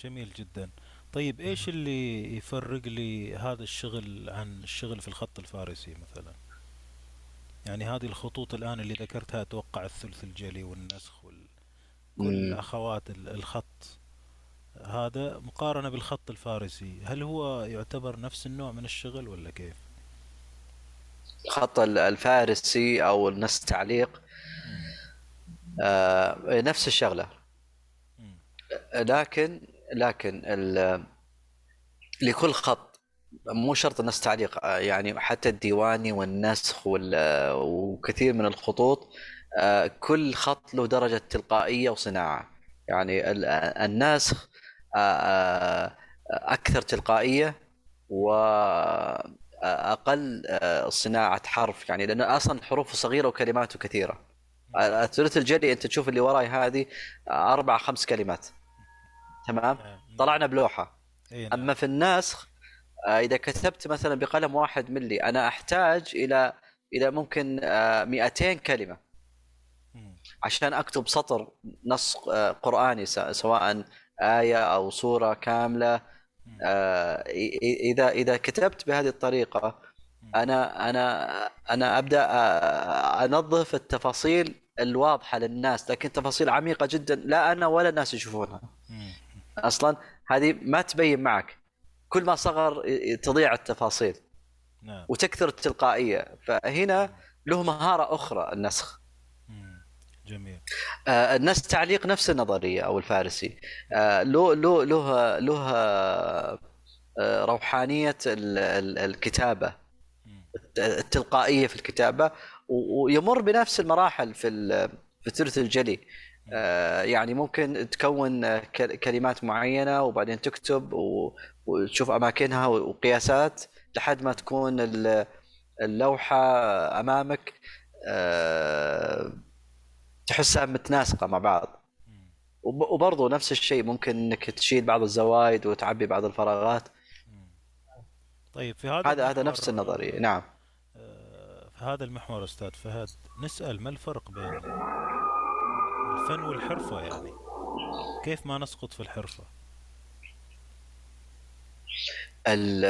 S1: جميل جدا طيب إيش اللي يفرق لي هذا الشغل عن الشغل في الخط الفارسي مثلا يعني هذه الخطوط الآن اللي ذكرتها أتوقع الثلث الجلي والنسخ وال... ال- الخط هذا مقارنة بالخط الفارسي هل هو يعتبر نفس النوع من الشغل ولا كيف؟
S2: الخط ال- الفارسي أو النص تعليق. آه، نفس
S1: الشغلة.
S2: لكن لكن لكل خط مو شرط النص تعليق آه، يعني حتى الديواني والنسخ وال- وكثير من الخطوط آه، كل خط له درجة تلقائية وصناعة. يعني ال- النسخ آه، أكثر تلقائية وأقل صناعة حرف. يعني لأنه أصلا حروفه صغيرة وكلماته كثيرة. الثلث الجلي أنت تشوف اللي وراي هذه أربع خمس كلمات. تمام
S1: نعم.
S2: طلعنا بلوحة
S1: أي نعم.
S2: أما في النسخ آه، إذا كتبت مثلا بقلم واحد ملي أنا أحتاج إلى إلى ممكن آه، 200 كلمة
S1: مم.
S2: عشان أكتب سطر نص آه، قرآني سواء آية أو سورة
S1: كاملة.
S2: آه، إذا إذا كتبت بهذه الطريقة أنا أنا أنا أبدأ آه، أنظف التفاصيل الواضحة للناس لكن تفاصيل عميقة جدا لا أنا ولا الناس يشوفونها. أصلا هذه ما تبين معك. كل ما صغر تضيع التفاصيل
S1: نعم.
S2: وتكثر التلقائية. فهنا له مهارة أخرى النسخ.
S1: جميل.
S2: آه، النسخ تعليق نفس النظرية أو الفارسي. آه، له له له له آه، روحانية ال- ال-
S1: الكتابة.
S2: التلقائية في الكتابة. ويمر بنفس المراحل في في ثلث الجلي. يعني ممكن تكون آه، كلمات معينة وبعدين تكتب وتشوف أماكنها وقياسات لحد ما تكون ال- اللوحة أمامك آه، تحسها متناسقة مع بعض. وبرضه نفس الشيء ممكن إنك تشيل بعض الزوايد وتعبي بعض الفراغات.
S1: طيب في هذا
S2: هذا هذا نفس النظرية. نعم.
S1: آه، في هذا المحور أستاذ فهد نسأل ما الفرق بين الفن والحرفة يعني. كيف ما نسقط في الحرفة؟
S2: ال-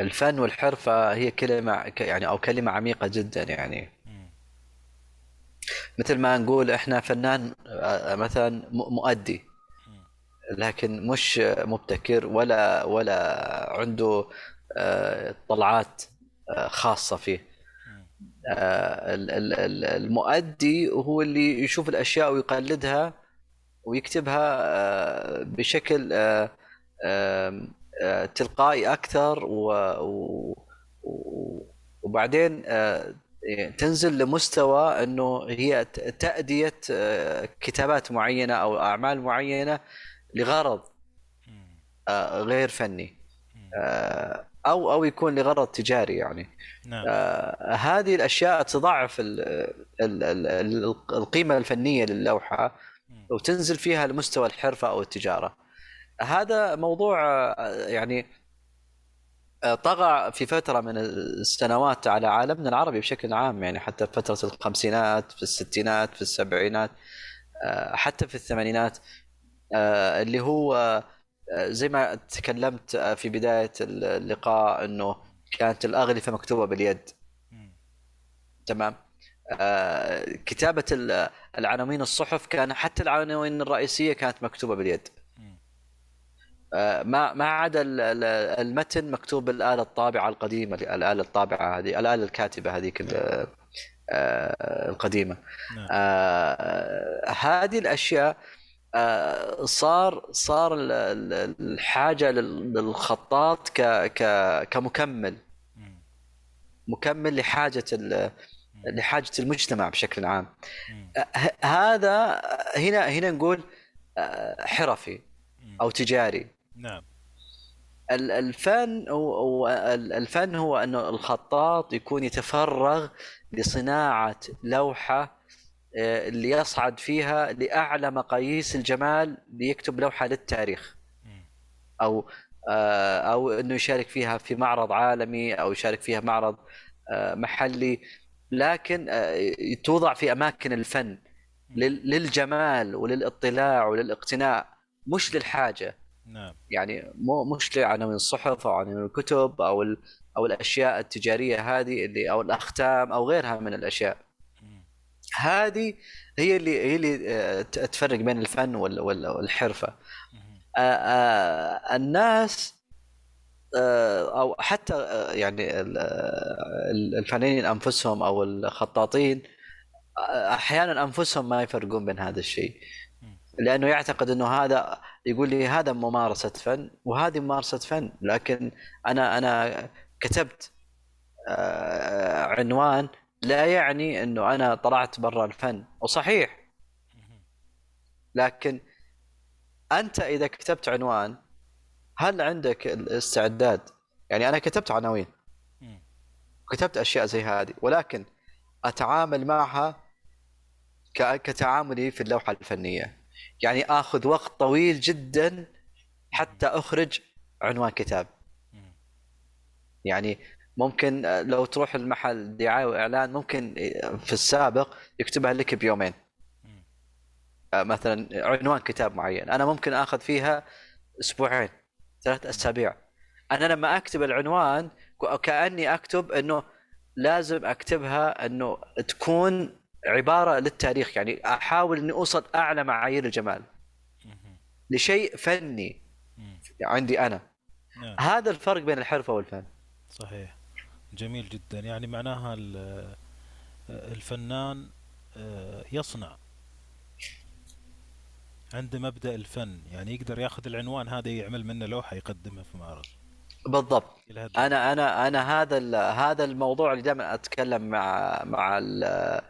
S2: الفن والحرفة هي كلمة ك- يعني أو كلمة عميقة جدا يعني. مثل ما نقول إحنا فنان مثلا مؤدي. لكن مش مبتكر ولا ولا عنده آه، طلعات آه، خاصة فيه
S1: مم.
S2: آه، ال- ال- ال- المؤدي هو اللي يشوف الأشياء ويقلدها ويكتبها آه، بشكل آه، آه، تلقائي أكثر وبعدين آه، تنزل لمستوى إنه هي تأدية آه، كتابات معينة أو أعمال معينة لغرض. آه، غير فني. آه، أو أو يكون لغرض تجاري يعني
S1: نعم
S2: آه، هذه الأشياء تضاعف ال- ال- ال- ال- القيمة الفنية للوحه. وتنزل فيها لمستوى الحرفة أو التجارة. هذا موضوع آه، يعني آه، طغى في فترة من السنوات على عالمنا العربي بشكل عام يعني حتى في فترة الخمسينات في الستينات في السبعينات آه، حتى في الثمانينات اللي هو زي ما تكلمت آه، في بداية اللقاء إنه كانت الأغلفة مكتوبة باليد. تمام آه، كتابة ال- العناوين الصحف كان حتى العناوين الرئيسية كانت مكتوبة باليد. آه، ما ما عدا ال- ال- المتن مكتوب بالآلة الطابعة القديمة الآلة الطابعة هذه الآلة الكاتبة هذيك آه، القديمة
S1: نعم
S2: هذه الأشياء آه، صار صار ال- الحاجة لل- للخطاط ك ك كمكمل. مكمل لحاجة لحاجة المجتمع بشكل عام
S1: مم.
S2: ه- هذا هنا هنا نقول آه، حرفي. أو تجاري
S1: نعم
S2: ال- الفن الفن هو انه الخطاط يكون يتفرغ لصناعة لوحة آه، اللي يصعد فيها لأعلى مقاييس الجمال ليكتب لوحة للتاريخ. أو آه، أو إنه يشارك فيها في معرض عالمي أو يشارك فيها معرض آه، محلي. لكن آه، توضع في أماكن الفن لل- للجمال وللاطلاع وللاقتناء مش للحاجة.
S1: نعم.
S2: يعني مو مش لعناوين الصحف أو عناوين الكتب أو أو الأشياء التجارية هذه اللي أو الأختام أو غيرها من
S1: الأشياء.
S2: هذه هي اللي هي اللي آه، تفرق بين الفن وال- وال-
S1: والحرفة.
S2: آه، آه، الناس أو حتى يعني ال- الفنانين أنفسهم أو الخطاطين أحيانا أنفسهم ما يفرقون بين هذا الشيء. لأنه يعتقد إنه هذا يقول لي هذا ممارسة فن وهذه ممارسة فن لكن أنا أنا كتبت عنوان لا يعني إنه أنا طلعت برا الفن وصحيح. لكن أنت إذا كتبت عنوان هل عندك الاستعداد يعني أنا كتبت عناوين. كتبت أشياء زي هذه ولكن أتعامل معها كتعاملي في اللوحة الفنية يعني آخذ وقت طويل جدا حتى أخرج عنوان كتاب. يعني ممكن آه، لو تروح المحل دعاية وإعلان ممكن في السابق يكتبها لك بيومين. آه، مثلا عنوان كتاب معين. أنا ممكن آخذ فيها أسبوعين ثلاث أسابيع. أنا لما أكتب العنوان كأني أكتب إنه لازم أكتبها إنه تكون عبارة للتاريخ. يعني أحاول إني أوصل أعلى معايير الجمال. لشيء فني. عندي أنا.
S1: نعم.
S2: هذا الفرق بين الحرفة والفن.
S1: صحيح. جميل جدا. يعني معناها ال- الفنان آه، يصنع عنده مبدأ الفن. يعني يقدر ياخذ العنوان هذا يعمل منه لوحة يقدمها في معرض.
S2: بالضبط. أنا أنا أنا هذا هذا الموضوع اللي دائما أتكلم مع مع ال-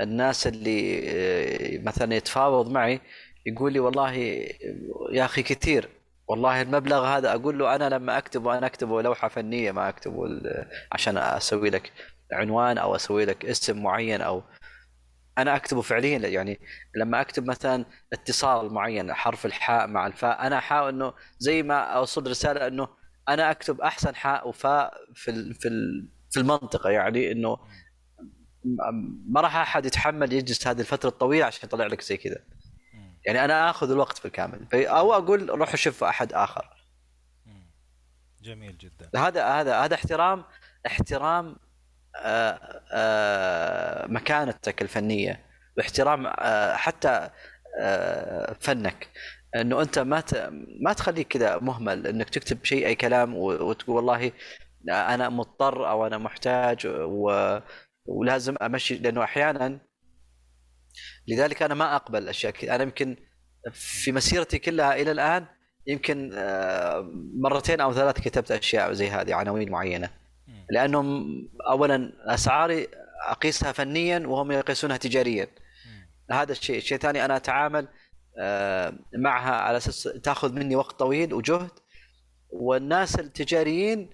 S2: الناس اللي آه، مثلا يتفاوض معي يقول لي والله يا أخي كثير والله المبلغ هذا أقول له أنا لما أكتبه أنا أكتبه لوحة فنية ما أكتبه عشان أسوي لك عنوان أو أسوي لك اسم معين أو أنا أكتبه فعليا يعني لما أكتب مثلا اتصال معين حرف الحاء مع الفاء أنا أحاول إنه زي ما أوصل رسالة إنه أنا أكتب أحسن حاء وفاء في في في المنطقة يعني إنه ما راح أحد يتحمل يجلس هذه الفترة الطويلة عشان يطلع لك زي كذا. يعني أنا آخذ الوقت بالكامل. أو أقول روح شوف أحد
S1: آخر. جميل جدا.
S2: هذا هذا هذا احترام احترام آه، آه، مكانتك الفنية. واحترام آه، حتى فنك. إنه أنت ما ما تخليك كذا مهمل. إنك تكتب شيء أي كلام وتقول والله أنا مضطر أو أنا محتاج و... ولازم أمشي. لأنه أحيانا لذلك أنا ما أقبل أشياء كذا أنا يمكن في مسيرتي كلها إلى الآن يمكن آه، مرتين أو ثلاث كتبت أشياء زي هذه عناوين
S1: معينة.
S2: لأنهم اولا أسعاري أقيسها فنيا وهم يقيسونها تجاريا. هذا الشيء الشيء الثاني أنا أتعامل آه، معها على أساس تأخذ مني وقت طويل وجهد والناس التجاريين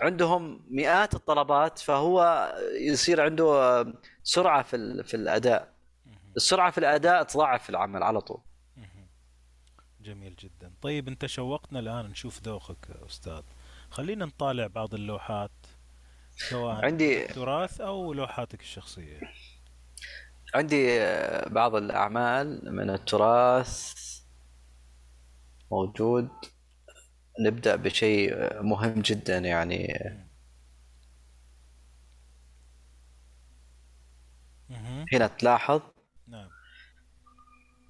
S2: عندهم مئات الطلبات فهو يصير عنده آه، سرعة في في
S1: الأداء.
S2: السرعة في الأداء تضاعف العمل على طول.
S1: جميل جدا. طيب أنت شوقتنا الآن نشوف ذوقك أستاذ. خلينا نطالع بعض اللوحات سواء
S2: عندي
S1: تراث أو لوحاتك الشخصية.
S2: عندي بعض الأعمال من التراث موجود. نبدأ بشيء مهم جدا يعني. هنا تلاحظ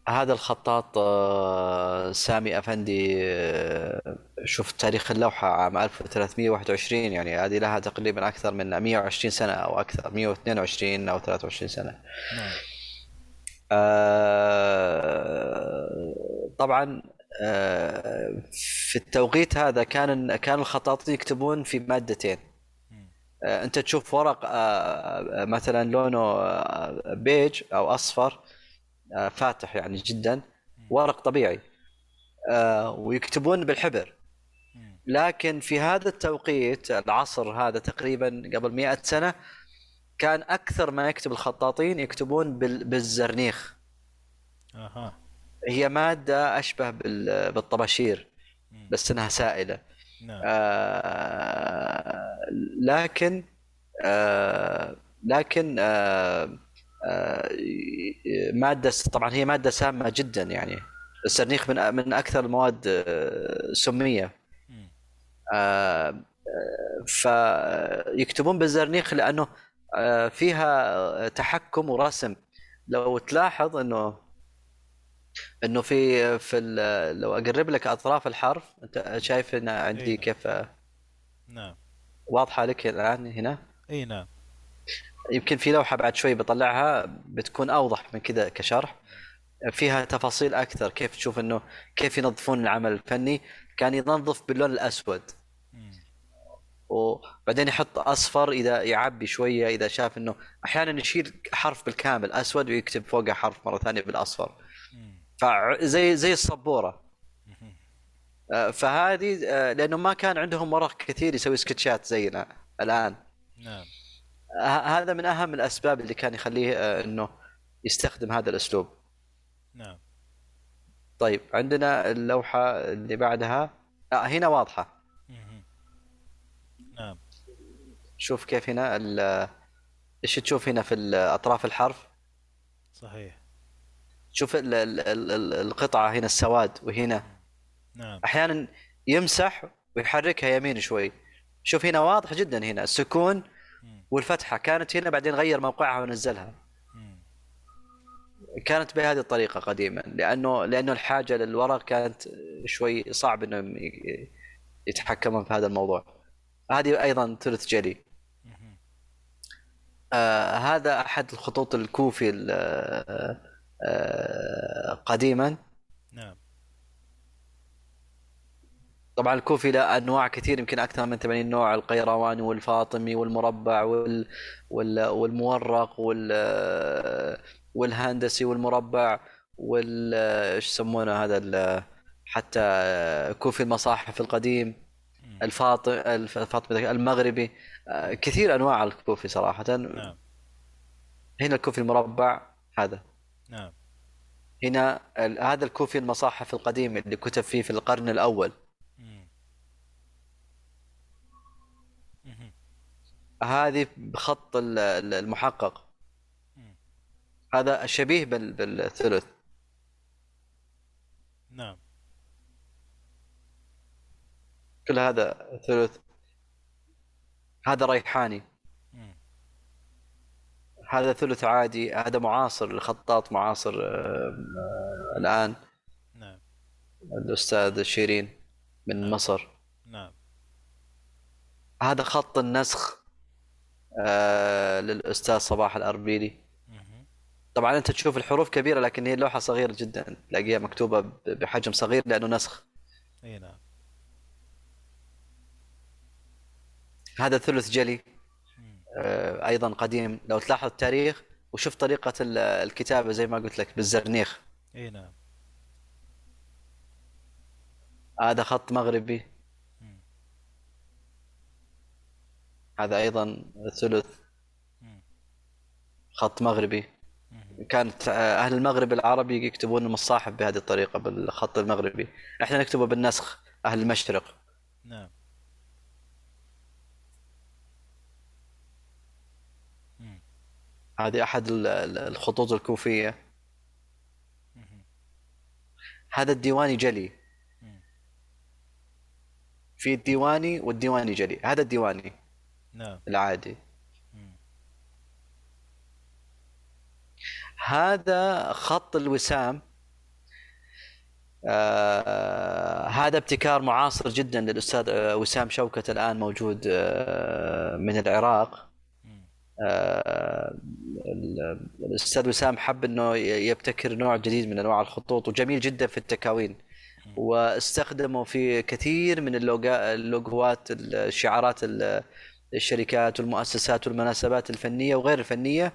S2: هذا الخطاط آه، سامي أفندي آه، شوف تاريخ اللوحة عام 1321 يعني هذه لها تقريبا أكثر من 120 سنة أو أكثر 122 أو 23 سنة.
S1: نعم.
S2: آه، طبعا في التوقيت هذا كان كان الخطاطين يكتبون في مادتين. أنت تشوف ورق مثلا لونه بيج أو أصفر فاتح يعني جدا ورق طبيعي. آه، ويكتبون بالحبر. لكن في هذا التوقيت العصر هذا تقريبا قبل مئة سنة كان أكثر ما يكتب الخطاطين يكتبون بال- بالزرنيخ.
S1: أها.
S2: هي مادة أشبه بال- بالطباشير. بس إنها سائلة.
S1: نعم.
S2: آه، لكن آه، لكن آه، آه، مادة طبعا هي مادة سامة جدا يعني. السرنيخ من من أكثر المواد آه، سمية.
S1: مم.
S2: آه، فيكتبون بالزرنيخ لأنه فيها تحكم ورسم. لو تلاحظ إنه إنه في في لو أقرب لك أطراف الحرف أنت شايف إن عندي
S1: إيه.
S2: كيف
S1: نعم.
S2: واضحة لك الان هنا؟
S1: اي نعم.
S2: يمكن في لوحة بعد شوي بطلعها بتكون أوضح من كذا كشرح. فيها تفاصيل أكثر كيف تشوف إنه كيف ينظفون العمل الفني. كان ينظف باللون
S1: الأسود.
S2: وبعدين يحط أصفر إذا يعبي شوية إذا شاف إنه أحيانا يشيل حرف بالكامل أسود ويكتب فوقه حرف مرة ثانية
S1: بالأصفر.
S2: فزي زي السبوره. آه، فهذه آه، لأنه ما كان عندهم ورق كثير يسوي سكتشات زينا الآن.
S1: نعم.
S2: هذا من أهم الأسباب اللي كان يخليه آه، إنه يستخدم هذا الأسلوب.
S1: نعم.
S2: طيب عندنا اللوحة اللي بعدها. آه هنا
S1: واضحة. نعم.
S2: شوف كيف هنا ال- إيش تشوف هنا في ال- أطراف الحرف؟
S1: صحيح.
S2: شوف ال- ال- ال- ال- القطعة هنا السواد وهنا.
S1: نعم.
S2: أحيانا يمسح ويحركها يمين شوي. شوف هنا واضح جدا هنا السكون
S1: مم.
S2: والفتحة كانت هنا بعدين غير موقعها ونزلها. كانت بهذه الطريقة قديما لأنه لأنه الحاجة للورق كانت شوي صعب إنهم ي- يتحكمون في هذا الموضوع هذه أيضا ثلث جلي. آه هذا أحد الخطوط الكوفي ال- آه، آه، قديما
S1: نعم
S2: طبعا الكوفي له أنواع كثير يمكن أكثر من 80 نوع القيرواني والفاطمي والمربع وال... وال... والمورق وال والهندسي والمربع وال إيش يسمونه هذا ال... حتى كوفي المصاحف القديم. الفاطم الفاطمي المغربي كثير أنواع الكوفي صراحة
S1: نعم
S2: هنا الكوفي المربع هذا
S1: نعم
S2: هنا. هذا الكوفي المصاحف القديم اللي كتب فيه في القرن الأول
S1: مم. مم.
S2: هذه بخط ال- ال- المحقق. هذا شبيه بال- بالثلث.
S1: نعم.
S2: كل هذا ثلث. هذا ريحاني.
S1: مم.
S2: هذا ثلث عادي. هذا معاصر. الخطاط معاصر آه، الآن.
S1: نعم.
S2: الأستاذ شيرين من مصر.
S1: نعم.
S2: هذا خط النسخ. آه، للأستاذ صباح الأربيلي
S1: مم.
S2: طبعا أنت تشوف الحروف كبيرة لكن هي اللوحة صغيرة جدا. تلاقيها مكتوبة ب- بحجم صغير لأنه نسخ.
S1: إي نعم.
S2: هذا ثلث جلي. آه، أيضا قديم. لو تلاحظ التاريخ وشوف طريقة ال- الكتابة زي ما قلت لك بالزرنيخ.
S1: إي نعم.
S2: هذا خط مغربي
S1: مم.
S2: هذا أيضا ثلث. خط مغربي. كانت آه، أهل المغرب العربي يكتبون المصاحف بهذه الطريقة بالخط المغربي إحنا نكتبه بالنسخ أهل المشرق
S1: نعم.
S2: هذه أحد ال- ال- الخطوط
S1: الكوفية.
S2: هذا الديواني جلي. في الديواني والديواني جلي هذا الديواني
S1: نعم.
S2: العادي. هذا خط الوسام آه هذا ابتكار معاصر جدا للأستاذ آه، وسام شوكت الآن موجود آه من العراق. آه، الأستاذ وسام حب إنه يبتكر نوع جديد من أنواع الخطوط وجميل جدا في التكاوين. واستخدموا في كثير من اللوجوات الشعارات الشركات والمؤسسات والمناسبات الفنية وغير الفنية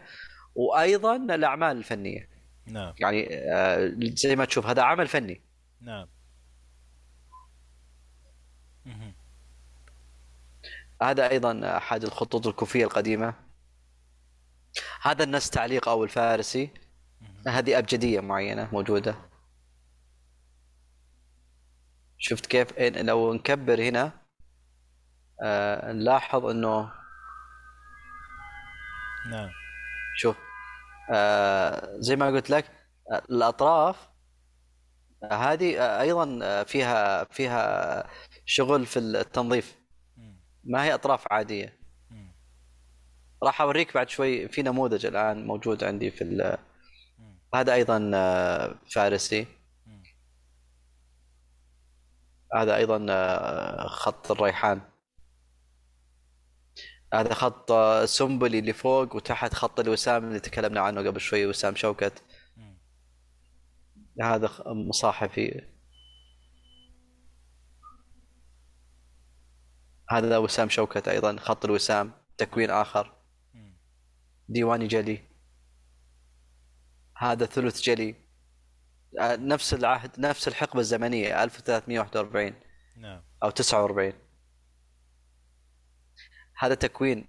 S2: وأيضا الأعمال الفنية.
S1: نعم.
S2: يعني آه، زي ما تشوف هذا عمل فني.
S1: نعم.
S2: هذا أيضا أحد الخطوط الكوفية القديمة. هذا النص تعليق أو الفارسي. هذه أبجدية معينة موجودة. شفت كيف؟ لو نكبر هنا آه نلاحظ إنه
S1: نعم.
S2: شوف آه زي ما قلت لك آه الأطراف هذه آه أيضا فيها فيها شغل في التنظيف. ما هي أطراف عادية. راح أوريك بعد شوي في نموذج الآن موجود عندي في هذا أيضا فارسي. هذا أيضا خط الريحان. هذا خط سنبلي اللي فوق وتحت خط الوسام اللي تكلمنا عنه قبل شوي وسام شوكت. هذا مصاحفي هذا وسام شوكت أيضا خط الوسام تكوين آخر. ديواني جلي. هذا ثلث جلي. آه، نفس العهد نفس الحقبة الزمنية 1341
S1: نعم.
S2: أو 49 هذا تكوين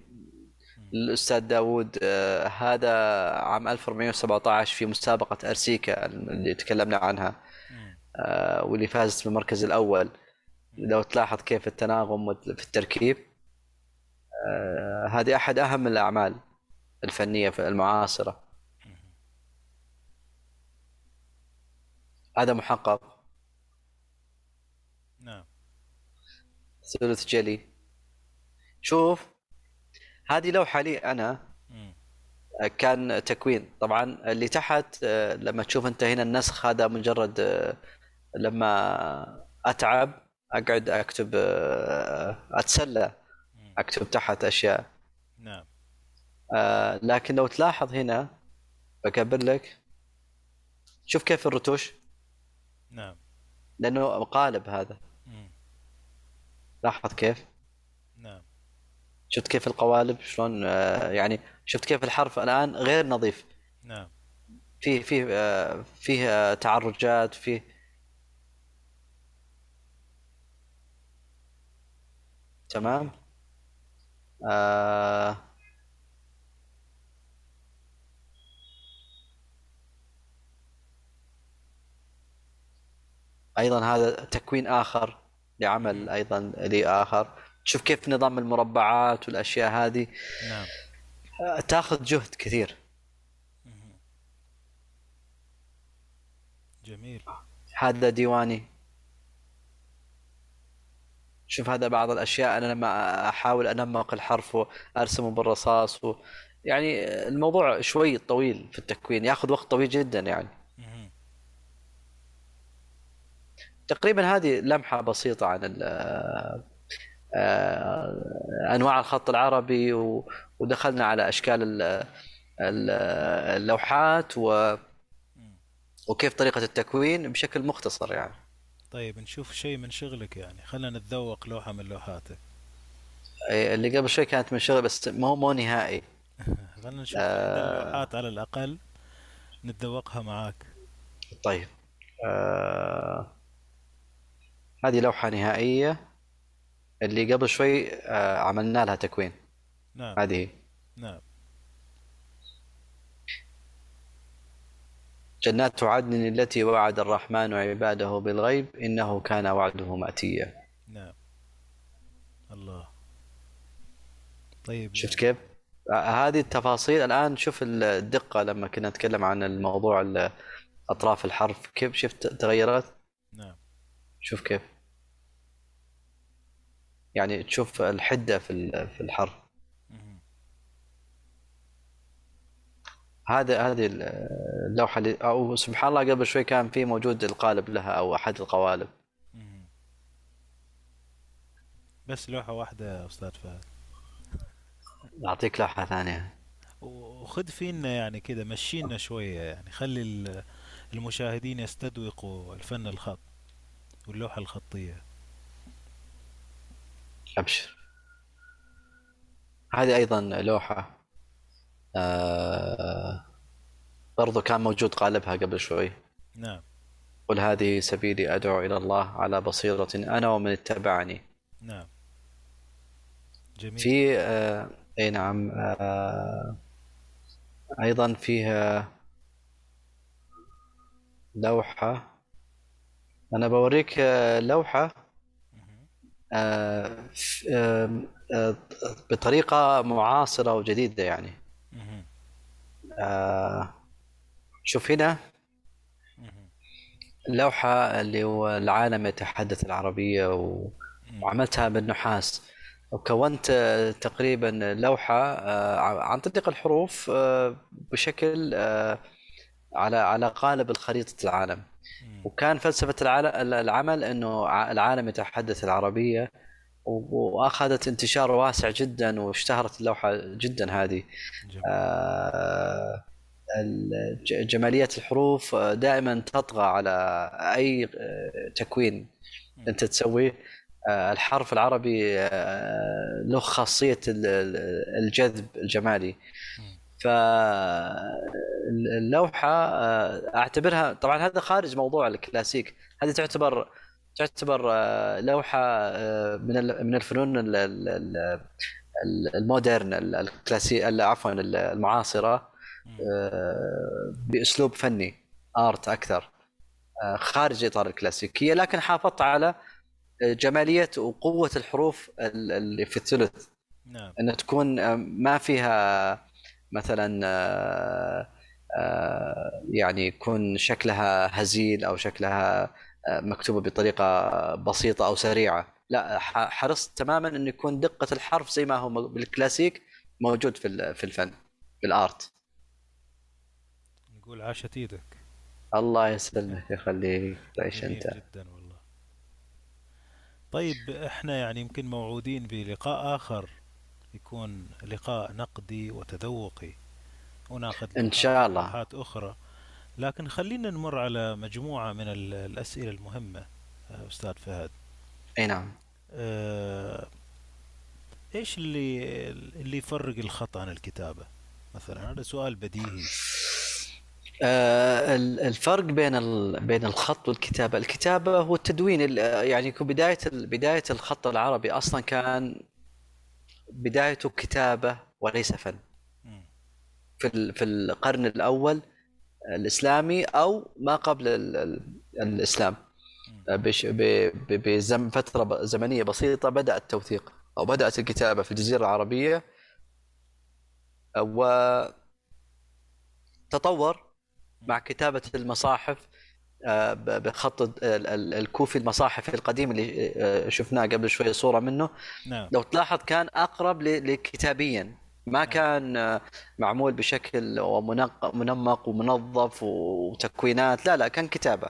S2: الاستاذ داوود. آه هذا عام 1417 في مسابقة أرسيكا اللي تكلمنا عنها. آه واللي فازت بالمركز الأول. لو تلاحظ كيف التناغم في التركيب. آه هذه أحد أهم الأعمال الفنية المعاصرة. هذا محقق.
S1: نعم.
S2: ثلث جلي. شوف هذه لوحه لي أنا كان تكوين. طبعا اللي تحت آه، لما تشوف أنت هنا النسخ هذا مجرد آه، لما أتعب أقعد أكتب آه، أتسلى أكتب تحت أشياء.
S1: نعم.
S2: لكن لو تلاحظ هنا بكبر لك شوف كيف الرتوش.
S1: نعم.
S2: لأنه قالب هذا. لاحظ كيف؟
S1: نعم.
S2: شفت كيف القوالب شلون آه يعني شفت كيف الحرف الآن غير نظيف.
S1: نعم.
S2: فيه فيه آه فيه آه تعرجات فيه. تمام. آه أيضا هذا تكوين آخر لعمل أيضا لي اخر شوف كيف نظام المربعات والأشياء هذه.
S1: نعم.
S2: تاخذ جهد كثير.
S1: جميل.
S2: هذا ديواني. شوف هذا بعض الأشياء أنا لما أحاول أنمق الحرف وارسمه بالرصاص و... يعني الموضوع شوي طويل في التكوين ياخذ وقت طويل جدا يعني. تقريبا هذه لمحة بسيطة عن أنواع الخط العربي ودخلنا على أشكال اللوحات و وكيف طريقة التكوين بشكل مختصر يعني.
S1: طيب نشوف شيء من شغلك يعني. خلينا نتذوق لوحة من لوحاتك.
S2: اللي قبل شوي كانت من شغل بس مو مو نهائي. [LAUGHS]
S1: خلينا نشوف آه. اللوحات على الأقل نتذوقها معاك.
S2: طيب. آه هذه لوحة نهائية. اللي قبل شوي آه، عملنا لها تكوين.
S1: نعم.
S2: هذه
S1: نعم.
S2: جنات عدن التي وعد الرحمن عباده بالغيب إنه كان وعده مأتيا.
S1: نعم. الله. طيب.
S2: شفت كيف؟ آه، هذه التفاصيل. الآن شوف الدقة لما كنا نتكلم عن الموضوع أطراف الحرف كيف شفت تغيرت؟
S1: نعم.
S2: شوف كيف. يعني تشوف الحدة في في الحرف. هذا هذه اللوحة اللي أو سبحان الله قبل شوي كان في موجود القالب لها أو أحد القوالب.
S1: بس لوحة واحدة أستاذ فهد.
S2: أعطيك لوحة ثانية.
S1: وخذ فينا يعني كذا مشينا شوية يعني. خلي ال- المشاهدين يستذوقوا الفن الخط واللوحة الخطية.
S2: أبشر. هذه أيضا لوحة آه برضو كان موجود قالبها قبل شوي.
S1: نعم.
S2: قل هذه سبيلي أدعو إلى الله على بصيرة أنا ومن اتبعني.
S1: نعم. جميل.
S2: في آه أي نعم آه أيضا فيها لوحة. أنا بوريك آه، لوحة
S1: مهم.
S2: آه ف- آه آه بطريقة معاصرة وجديدة يعني. آه شوف هنا
S1: مهم.
S2: اللوحة اللي هو العالم يتحدث.
S1: مم.
S2: وعملتها بالنحاس وكونت تقريبا لوحة آه، عن طريق الحروف آه، بشكل على على قالب الخريطة العالم. وكان فلسفة العال- العمل إنه العالم يتحدث العربية و- وأخذت انتشار واسع جدا واشتهرت اللوحة جدا هذه. آه، ال- ج- جمالية الحروف دائما تطغى على أي آه، تكوين أنت تسويه. آه، الحرف العربي له ال- الجذب الجمالي.
S1: مم.
S2: فاللوحة آه، أعتبرها طبعا هذا خارج موضوع الكلاسيك هذه تعتبر تعتبر آه، لوحة آه، من من الفنون ال- ال- ال- المودرن ال- الكلاسي ال- عفوا. آه، بأسلوب فني آرت أكثر خارج إطار الكلاسيكية لكن حافظت على جمالية وقوة الحروف ال- اللي في الثلث
S1: نعم
S2: أن تكون ما فيها مثلا آه، آه، يعني يكون شكلها هزيل أو شكلها آه، مكتوبة بطريقة بسيطة أو سريعة. لا حرصت تماما انه يكون دقة الحرف زي ما هو بالكلاسيك موجود في في الفن في الآرت.
S1: نقول عاشت إيدك.
S2: الله يسلمك يخليك تعيش أنت.
S1: جدا والله. طيب إحنا يعني يمكن موعودين بلقاء آخر. يكون لقاء نقدي وتذوقي. وناخذ
S2: إن شاء الله.
S1: أخرى. لكن خلينا نمر على مجموعة من ال- الأسئلة المهمة آه، أستاذ فهد.
S2: أي نعم.
S1: آه، إيش اللي اللي يفرق الخط عن الكتابة؟ مثلا هذا سؤال بديهي.
S2: آه، ال- الفرق بين بين الخط والكتابة. الكتابة هو التدوين ال- يعني بداية بداية الخط العربي أصلا كان بدايته كتابة وليس فن. في في القرن الأول الإسلامي أو ما قبل ال- ال- الإسلام. بزم فترة زمنية بسيطة بدا التوثيق أو بدأت الكتابة في الجزيرة العربية. وتطور مع كتابة المصاحف بخط ال- ال- الكوفي المصاحف القديم اللي آه، شفناه قبل شوية صورة منه.
S1: نعم.
S2: لو تلاحظ كان أقرب لكتابيا. ما كان آه، معمول بشكل منمق ومنظف وتكوينات. لا لا كان
S1: كتابة.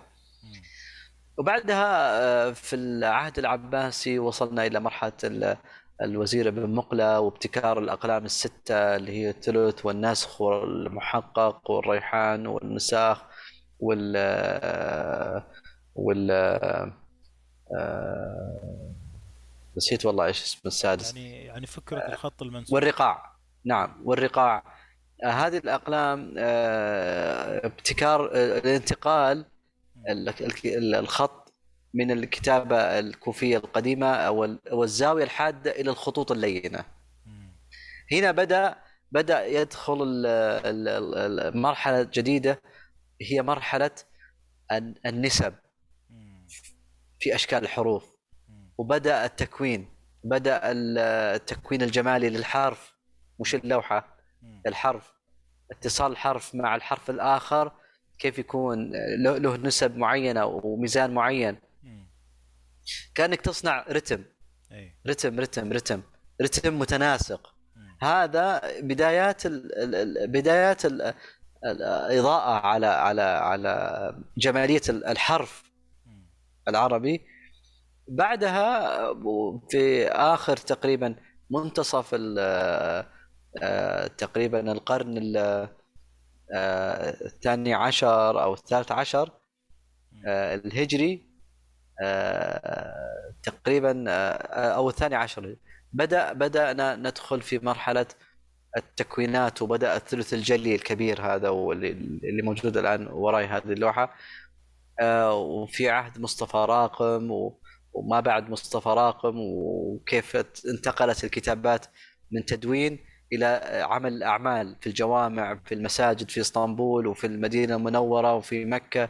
S2: وبعدها آه، في العهد العباسي وصلنا إلى مرحلة ال- الوزير ابن مقلة وابتكار الأقلام الستة اللي هي الثلث والنسخ والمحقق والريحان والنساخ وال وال نسيت والله إيش اسم السادس.
S1: يعني يعني فكرة الخط المنسوب
S2: والرقاع. نعم والرقاع. هذه الأقلام آه، ابتكار آه، الانتقال ال- ال- الخط من الكتابة الكوفية القديمة أو ال- أو الزاوية الحادة إلى الخطوط
S1: اللينة.
S2: هنا بدأ بدأ يدخل المرحله الجديده هي مرحلة الن- النسب. في أشكال الحروف. وبدأ التكوين بدأ ال- التكوين الجمالي للحرف مش
S1: اللوحة.
S2: الحرف اتصال الحرف مع الحرف الآخر كيف يكون له نسب معينة وميزان معين. كأنك تصنع رتم
S1: اي
S2: رتم رتم رتم رتم متناسق. هذا بدايات ال ال- ال- بدايات ال- الاضاءه على على على جمالية ال- الحرف. العربي بعدها في آخر تقريبا منتصف آه، تقريبا القرن ال- آه، الثاني عشر أو الثالث عشر آه، الهجري تقريبا أو الثاني عشر بدأ بدأنا ندخل في مرحلة التكوينات وبدا الثلث الجلي الكبير هذا واللي اللي موجود الآن وراي هذه اللوحة. آه، وفي عهد مصطفى راقم وما بعد مصطفى راقم وكيف انتقلت الكتابات من تدوين إلى عمل اعمال في الجوامع في المساجد في إسطنبول وفي المدينة المنورة وفي مكة.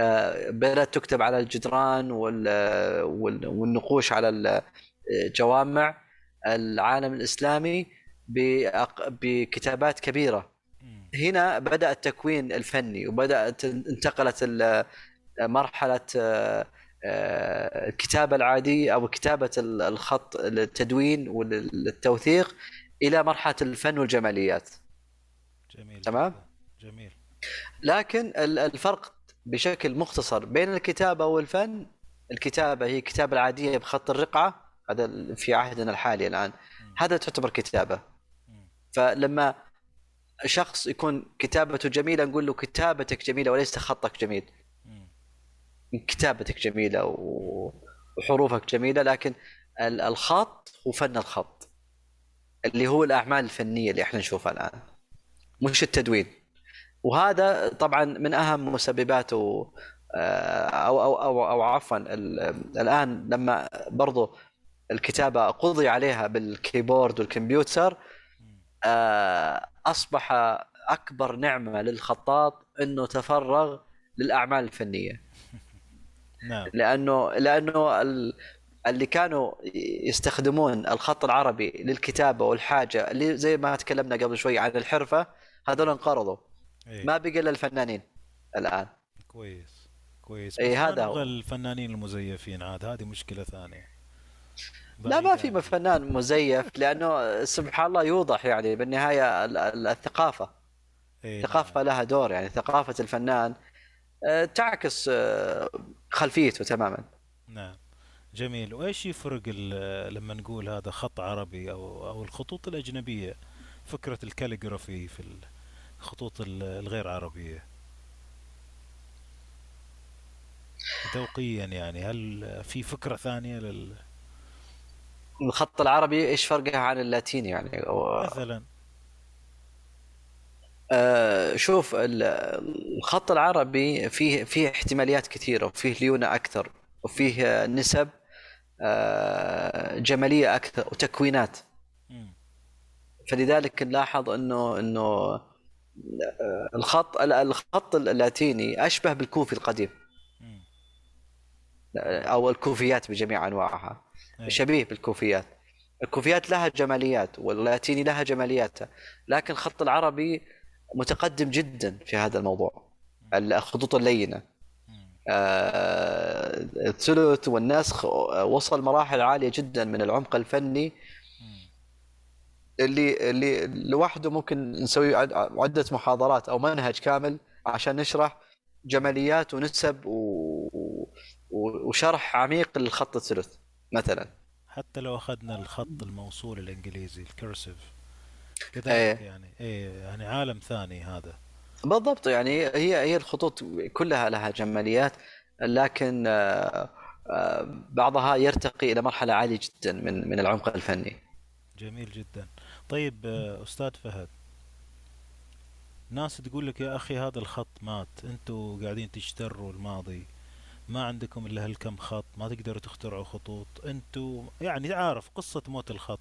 S2: آه، بدأت تكتب على الجدران وال- وال- والنقوش على الجوامع. العالم الإسلامي بكتابات
S1: كبيرة.
S2: هنا بدأ التكوين الفني وبدات انتقلت مرحلة آه، الكتابة العادية أو كتابة ال- الخط التدوين والتوثيق إلى مرحلة الفن والجماليات
S1: جميل
S2: تمام.
S1: جميل
S2: لكن ال- الفرق بشكل مختصر بين الكتابة والفن الكتابة هي الكتابه العادية بخط الرقعة هذا في عهدنا الحالي
S1: الآن.
S2: هذا تعتبر
S1: كتابة.
S2: فلما شخص يكون كتابته جميلة نقول له كتابتك جميلة وليس خطك جميل. كتابتك جميلة وحروفك جميلة لكن ال- الخط هو فن الخط. اللي هو الأعمال الفنية اللي إحنا نشوفها الآن. مش التدوين. وهذا طبعا من أهم مسبباته آه، أو أو أو, أو عفوا ال- الآن لما برضو الكتابة قضي عليها بالكيبورد والكمبيوتر أصبح أكبر نعمة للخطاط إنه تفرغ للأعمال الفنية. [LAUGHS]
S1: نعم.
S2: لأنه لأنه ال- اللي كانوا يستخدمون الخط العربي للكتابة والحاجة اللي زي ما تكلمنا قبل شوي عن الحرفة هذول انقرضوا.
S1: إيه.
S2: ما بقى إلا الفنانين الآن.
S1: كويس كويس. ما
S2: هذا هو.
S1: الفنانين المزيفين عاد هذه مشكلة ثانية.
S2: لا ما في فنان مزيف لأنه سبحان الله يوضح يعني بالنهاية ال- ال- الثقافة.
S1: إيه،
S2: الثقافه لها دور يعني ثقافة الفنان. آه، تعكس آه، خلفيته تماما.
S1: نعم. جميل. وإيش يفرق لما نقول هذا خط عربي أو أو الخطوط الأجنبية؟ فكرة الكاليغرافي في الخطوط ال- الغير عربية. ذوقيا يعني هل في فكرة ثانية لل
S2: الخط العربي إيش فرقها عن اللاتيني يعني أو-
S1: مثلا
S2: آه، شوف ال- الخط العربي فيه فيه احتماليات كثيرة وفيه ليونة أكثر وفيه نسب آه، جمالية أكثر وتكوينات. فلذلك نلاحظ إنه إنه آه، الخط ال- الخط اللاتيني أشبه بالكوفي القديم. أو الكوفيات بجميع
S1: أنواعها.
S2: شبيه بالكوفيات الكوفيات لها جماليات واللاتيني لها جمالياتها لكن الخط العربي متقدم جدا في هذا الموضوع الخطوط
S1: اللينة.
S2: آه، الثلث والنسخ وصل مراحل عالية جدا من العمق الفني. اللي اللي لوحده ممكن نسوي عد- عدة محاضرات أو منهج كامل عشان نشرح جماليات ونسب. و- وشرح عميق للخط الثلث مثلا.
S1: حتى لو أخذنا الخط الموصول الإنجليزي الكرسيف كذلك
S2: إيه.
S1: يعني. إيه يعني عالم ثاني هذا.
S2: بالضبط يعني هي هي الخطوط كلها لها جماليات لكن آه، آه، بعضها يرتقي إلى مرحلة عالية جدا من من العمق الفني.
S1: جميل جدا. طيب آه، أستاذ فهد. ناس تقول لك يا أخي هذا الخط مات أنتوا قاعدين تجتروا الماضي. ما عندكم إلا هالكم خط ما تقدروا تخترعوا خطوط. أنتوا يعني عارف قصة موت الخط.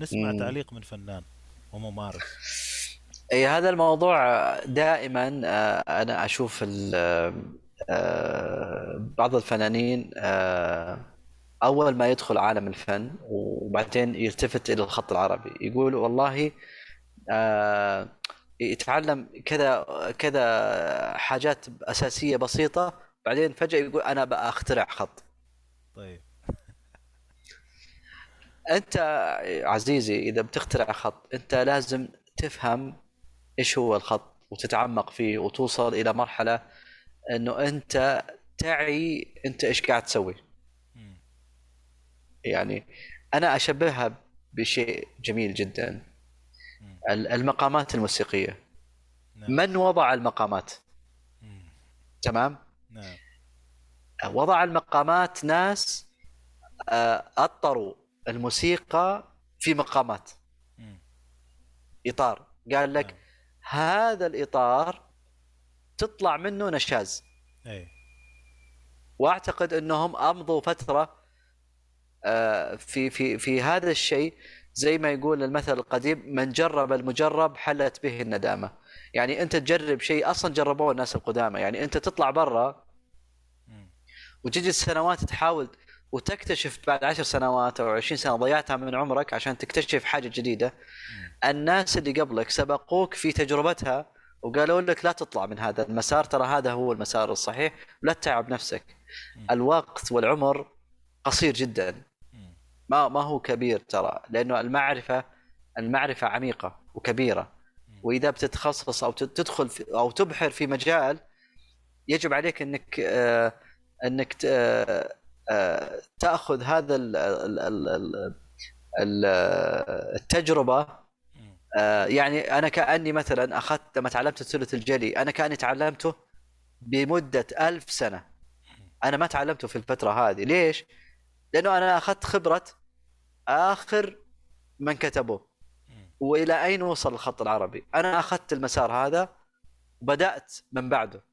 S1: نسمع
S2: مم.
S1: تعليق من فنان وممارس
S2: إي هذا الموضوع دائما آه، أنا أشوف ال- آه، بعض الفنانين آه، أول ما يدخل عالم الفن وبعدين يلتفت إلى الخط العربي يقول والله آه، يتعلم كذا كذا حاجات أساسية بسيطة بعدين فجأة يقول أنا بقى اخترع خط.
S1: طيب.
S2: أنت عزيزي إذا بتخترع خط أنت لازم تفهم إيش هو الخط وتتعمق فيه وتوصل إلى مرحلة إنه أنت تعي أنت إيش قاعد تسوي. يعني أنا أشبهها بشيء جميل جدا. المقامات الموسيقية.
S1: نعم.
S2: من وضع المقامات. تمام؟
S1: نعم
S2: وضع المقامات ناس آه، أطروا الموسيقى في مقامات
S1: مم.
S2: إطار قال لك
S1: نعم.
S2: هذا الإطار تطلع منه نشاز
S1: أي
S2: وأعتقد أنهم أمضوا فترة آه، في في في هذا الشيء زي ما يقول المثل القديم من جرب المجرب حلت به الندامة يعني أنت تجرب شيء أصلا جربوه الناس القدامى يعني أنت تطلع برا. وتجي السنوات تحاول وتكتشف بعد عشر سنوات أو عشرين سنة ضيعتها من عمرك عشان تكتشف حاجة
S1: جديدة.
S2: الناس اللي قبلك سبقوك في تجربتها وقالوا لك لا تطلع من هذا المسار ترى هذا هو المسار الصحيح ولا تتعب نفسك. الوقت والعمر قصير جدا. ما ما هو كبير ترى لأنه المعرفة المعرفة عميقة وكبيرة وإذا بتتخصص أو تدخل في أو تبحر في مجال يجب عليك إنك آه، انك آه، آه، تاخذ هذا ال-
S1: التجربة.
S2: آه، يعني أنا كأني مثلا أخذت لما تعلمت الثلث الجلي أنا كأني تعلمته بمدة ألف سنة أنا ما تعلمته في الفترة هذه ليش؟ لأنه أنا أخذت خبرة آخر من كتبوه. وإلى أين وصل الخط العربي أنا أخذت المسار هذا وبدأت من بعده.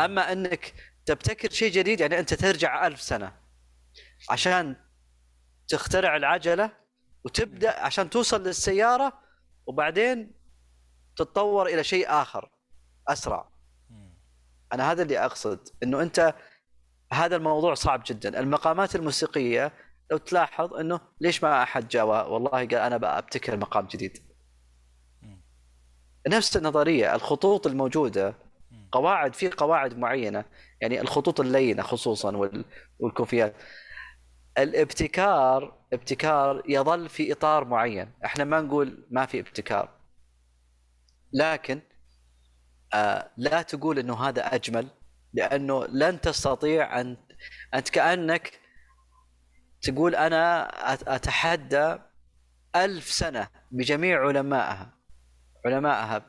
S2: أما أنك تبتكر شيء جديد يعني أنت ترجع ألف سنة عشان تخترع العجلة وتبدأ عشان توصل للسيارة وبعدين تتطور إلى شيء آخر
S1: أسرع.
S2: أنا هذا اللي أقصد إنه أنت هذا الموضوع صعب جدا المقامات الموسيقية لو تلاحظ إنه ليش ما أحد جاء والله قال أنا بأبتكر مقام جديد. نفس النظرية الخطوط
S1: الموجودة.
S2: قواعد في قواعد معينة يعني الخطوط اللينة خصوصا وال- والكوفيات. الابتكار ابتكار يظل في إطار معين. إحنا ما نقول ما في ابتكار. لكن آه لا تقول إنه هذا أجمل لأنه لن تستطيع أن أنت كأنك تقول أنا أتحدى ألف سنة بجميع علمائها علمائها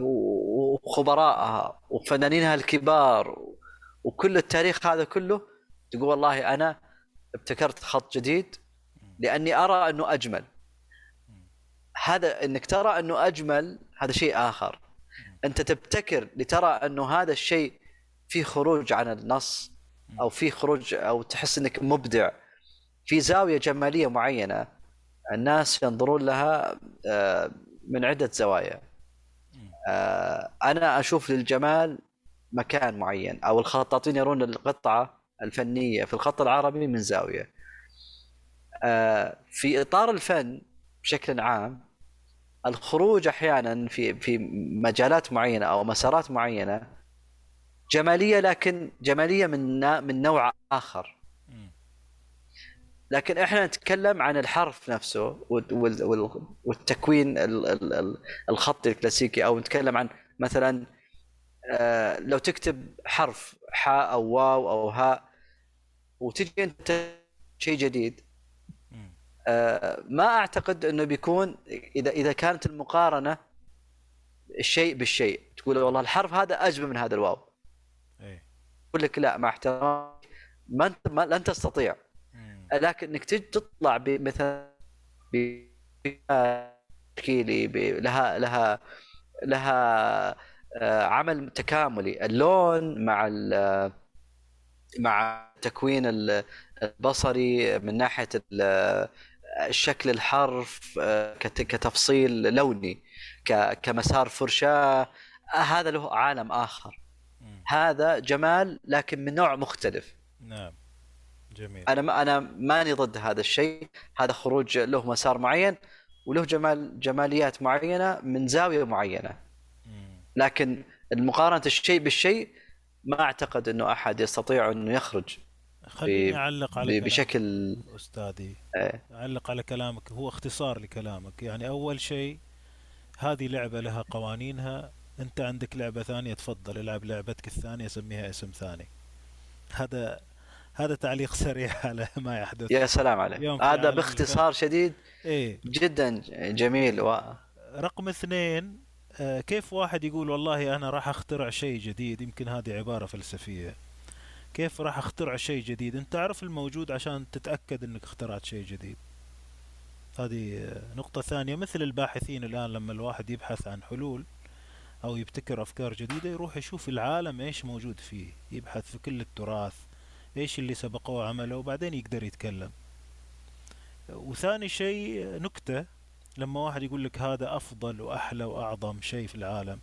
S2: وخبرائها وفنانينها الكبار وكل التاريخ هذا كله تقول والله أنا ابتكرت خط جديد لأني أرى أنه أجمل. هذا إنك ترى أنه أجمل هذا شيء آخر. أنت تبتكر لترى أنه هذا الشيء فيه خروج عن النص أو فيه خروج أو تحس إنك مبدع. في زاوية جمالية معينة الناس ينظرون لها آه، من عدة زوايا. آه، أنا أشوف للجمال مكان معين أو الخطاطين يرون القطعة الفنية في الخط العربي من زاوية آه، في إطار الفن بشكل عام الخروج أحيانا في في مجالات معينة أو مسارات معينة جمالية لكن جمالية من من نوع
S1: آخر.
S2: لكن إحنا نتكلم عن الحرف نفسه وال- وال- وال- والتكوين ال- ال- ال- الخطي الكلاسيكي أو نتكلم عن مثلا آه، لو تكتب حرف حاء أو واو أو هاء وتجي أنت شيء جديد. آه، ما أعتقد إنه بيكون إذا إذا كانت المقارنة الشيء بالشيء تقول والله الحرف هذا أجمل من هذا الواو
S1: اي
S2: يقول لك لا مع احترامي ما أنت ما لن تستطيع. لكن إنك تجي تطلع بمثلا تشكيلي لها لها لها آه، عمل تكاملي. اللون مع مع التكوين ال- البصري من ناحية ال- شكل الحرف آه، كت- كتفصيل لوني كمسار فرشاة. هذا له عالم
S1: آخر.
S2: هذا جمال لكن من نوع مختلف.
S1: نعم. جميل.
S2: أنا ما أنا ماني ضد هذا الشيء. هذا خروج له مسار معين وله جمال جماليات معينة من زاوية
S1: معينة.
S2: لكن المقارنة الشيء بالشيء ما أعتقد إنه أحد يستطيع إنه يخرج.
S1: خليني أعلق على
S2: بشكل
S1: أستاذي.
S2: إيه.
S1: أعلق على كلامك. هو اختصار لكلامك. يعني أول شيء هذه لعبة لها قوانينها. أنت عندك لعبة ثانية تفضل العب لعبتك الثانية سميها اسم ثاني. هذا هذا تعليق سريع [LAUGHS] على ما يحدث.
S2: يا سلام عليك. هذا باختصار شديد
S1: إيه.
S2: جدا جميل و...
S1: رقم اثنين آه، كيف واحد يقول والله أنا راح أخترع شيء جديد؟ يمكن هذه عبارة فلسفية. كيف راح أخترع شيء جديد؟ أنت تعرف الموجود عشان تتأكد إنك اخترعت شيء جديد. هذه آه، نقطة ثانية. مثل الباحثين الآن لما الواحد يبحث عن حلول أو يبتكر أفكار جديدة يروح يشوف العالم إيش موجود فيه. يبحث في كل التراث إيش اللي سبقوه عمله وبعدين يقدر يتكلم. وثاني شيء نكتة لما واحد يقول لك هذا أفضل وأحلى وأعظم شيء في العالم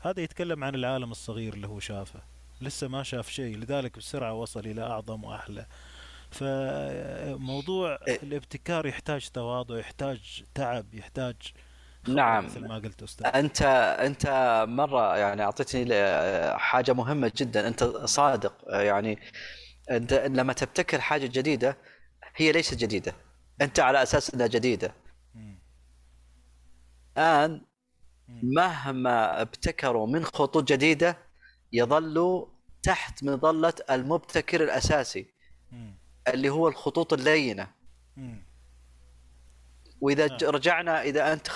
S1: هذا يتكلم عن العالم الصغير اللي هو شافه. لسه ما شاف شيء لذلك بسرعة وصل إلى أعظم وأحلى. فموضوع
S2: إيه.
S1: الابتكار يحتاج تواضع يحتاج تعب يحتاج
S2: نعم.
S1: مثل ما قلت أستاذ.
S2: أنت أنت مرة يعني أعطيتني حاجة مهمة جدا. أنت صادق. يعني أنت لما تبتكر حاجة جديدة هي ليست جديدة أنت على أساس
S1: إنها
S2: جديدة.
S1: الآن.
S2: مهما ابتكروا من خطوط جديدة يظلوا تحت مظله المبتكر
S1: الأساسي.
S2: اللي هو الخطوط
S1: اللينة.
S2: وإذا
S1: نعم.
S2: رجعنا إذا أنت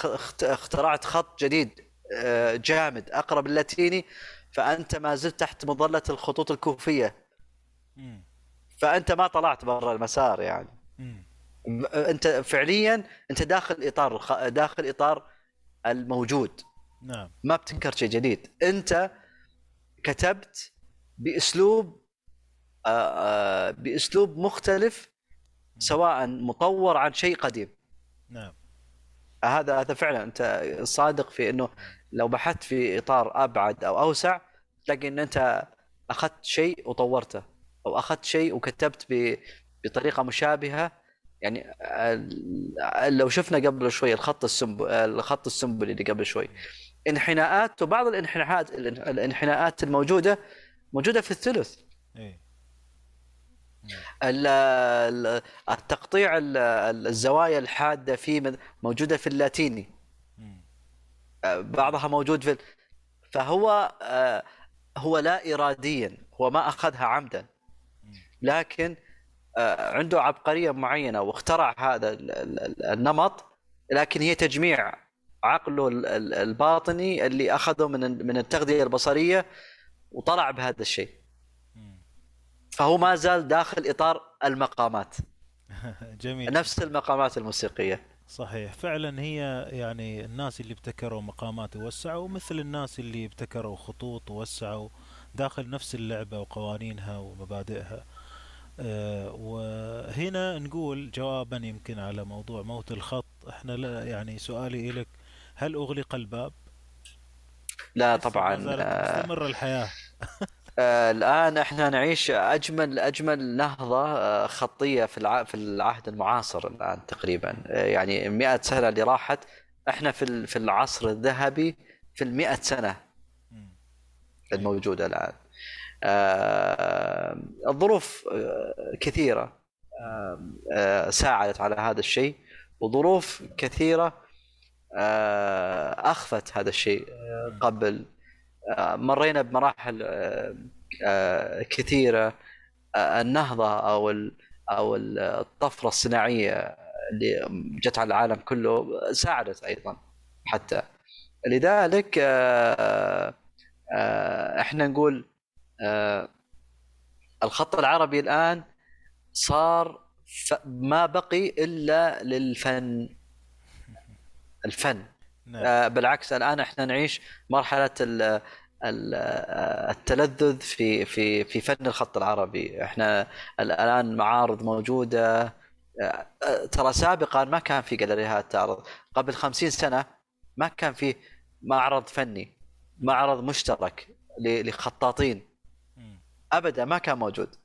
S2: اخترعت خط جديد آه، جامد أقرب اللاتيني فأنت ما زلت تحت مظله الخطوط
S1: الكوفية.
S2: فأنت ما طلعت برا المسار يعني. أنت فعليا أنت داخل إطار داخل إطار الموجود.
S1: نعم.
S2: ما ابتكرت شيء جديد. أنت كتبت بأسلوب آه، آه، بأسلوب مختلف سواء مطور عن شيء قديم.
S1: نعم.
S2: هذا هذا فعلا أنت صادق في إنه لو بحثت في إطار أبعد أو أوسع تلاقي إن أنت أخذت شيء وطورته. أو أخذت شيء وكتبت ب- بطريقة مشابهة. يعني ال- لو شفنا قبل شوي الخط السنب الخط السنبلي اللي قبل شوي. انحناءات وبعض الانحناءات الانحناءات الموجودة موجودة في الثلث. ال- ال- التقطيع ال- الزوايا الحادة في موجودة في اللاتيني.
S1: مم.
S2: بعضها موجود في فهو آه، هو لا اراديا هو ما أخذها عمدا. لكن آه، عنده عبقرية معينة واخترع هذا ال- ال- ال- النمط لكن هي تجميع عقله ال- ال- الباطني اللي أخذه من من التغذية البصرية وطلع بهذا الشيء. فهو ما زال داخل إطار المقامات. [LAUGHS]
S1: جميل.
S2: نفس المقامات الموسيقية.
S1: صحيح. فعلا هي يعني الناس اللي ابتكروا مقامات ووسعوا مثل الناس اللي ابتكروا خطوط ووسعوا داخل نفس اللعبة وقوانينها ومبادئها. وهنا نقول جوابا يمكن على موضوع موت الخط إحنا لا يعني سؤالي إلك هل أغلق الباب؟
S2: لا طبعا
S1: زالت
S2: آه،
S1: الحياة [LAUGHS]
S2: آه، الآن إحنا نعيش أجمل أجمل نهضة آه، خطية في الع- في العهد المعاصر الآن تقريبا آه، يعني المئة سنة اللي راحت إحنا في ال- في العصر الذهبي في المئة سنة
S1: مم.
S2: الموجودة الآن آه، الظروف آه، كثيرة آه، آه، ساعدت على هذا الشيء وظروف كثيرة آه، أخفت هذا الشيء آه، قبل. آه، مرينا بمراحل آه، آه، كثيرة آه، النهضة أو ال- أو ال- الطفرة الصناعية اللي جت على العالم كله ساعدت أيضا حتى. لذلك آه، آه، إحنا نقول آه، الخط العربي الآن صار ما بقي إلا للفن. الفن.
S1: نعم.
S2: آه، بالعكس الآن إحنا نعيش مرحلة ال- ال- آه، التلذذ في في في فن الخط العربي. إحنا الآن معارض موجودة. آه، آه، ترى سابقا ما كان في جاليريات تعرض. قبل خمسين سنة ما كان في معرض فني معرض مشترك لخطاطين. أبدا ما كان موجود.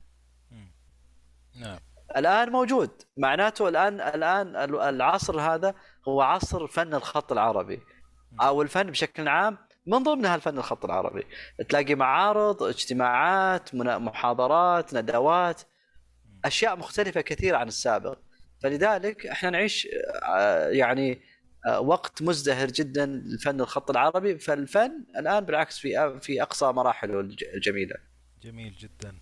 S1: نعم.
S2: الآن موجود. معناته الآن الآن العصر هذا هو عصر فن الخط العربي. أو الفن بشكل عام من ضمنها الفن الخط العربي. تلاقي معارض اجتماعات محاضرات ندوات أشياء مختلفة كثيرة عن السابق. فلذلك إحنا نعيش آه، يعني آه، وقت مزدهر جدا لفن الخط العربي. فالفن الآن بالعكس في في أقصى مراحله الج- الجميلة.
S1: جميل جدا.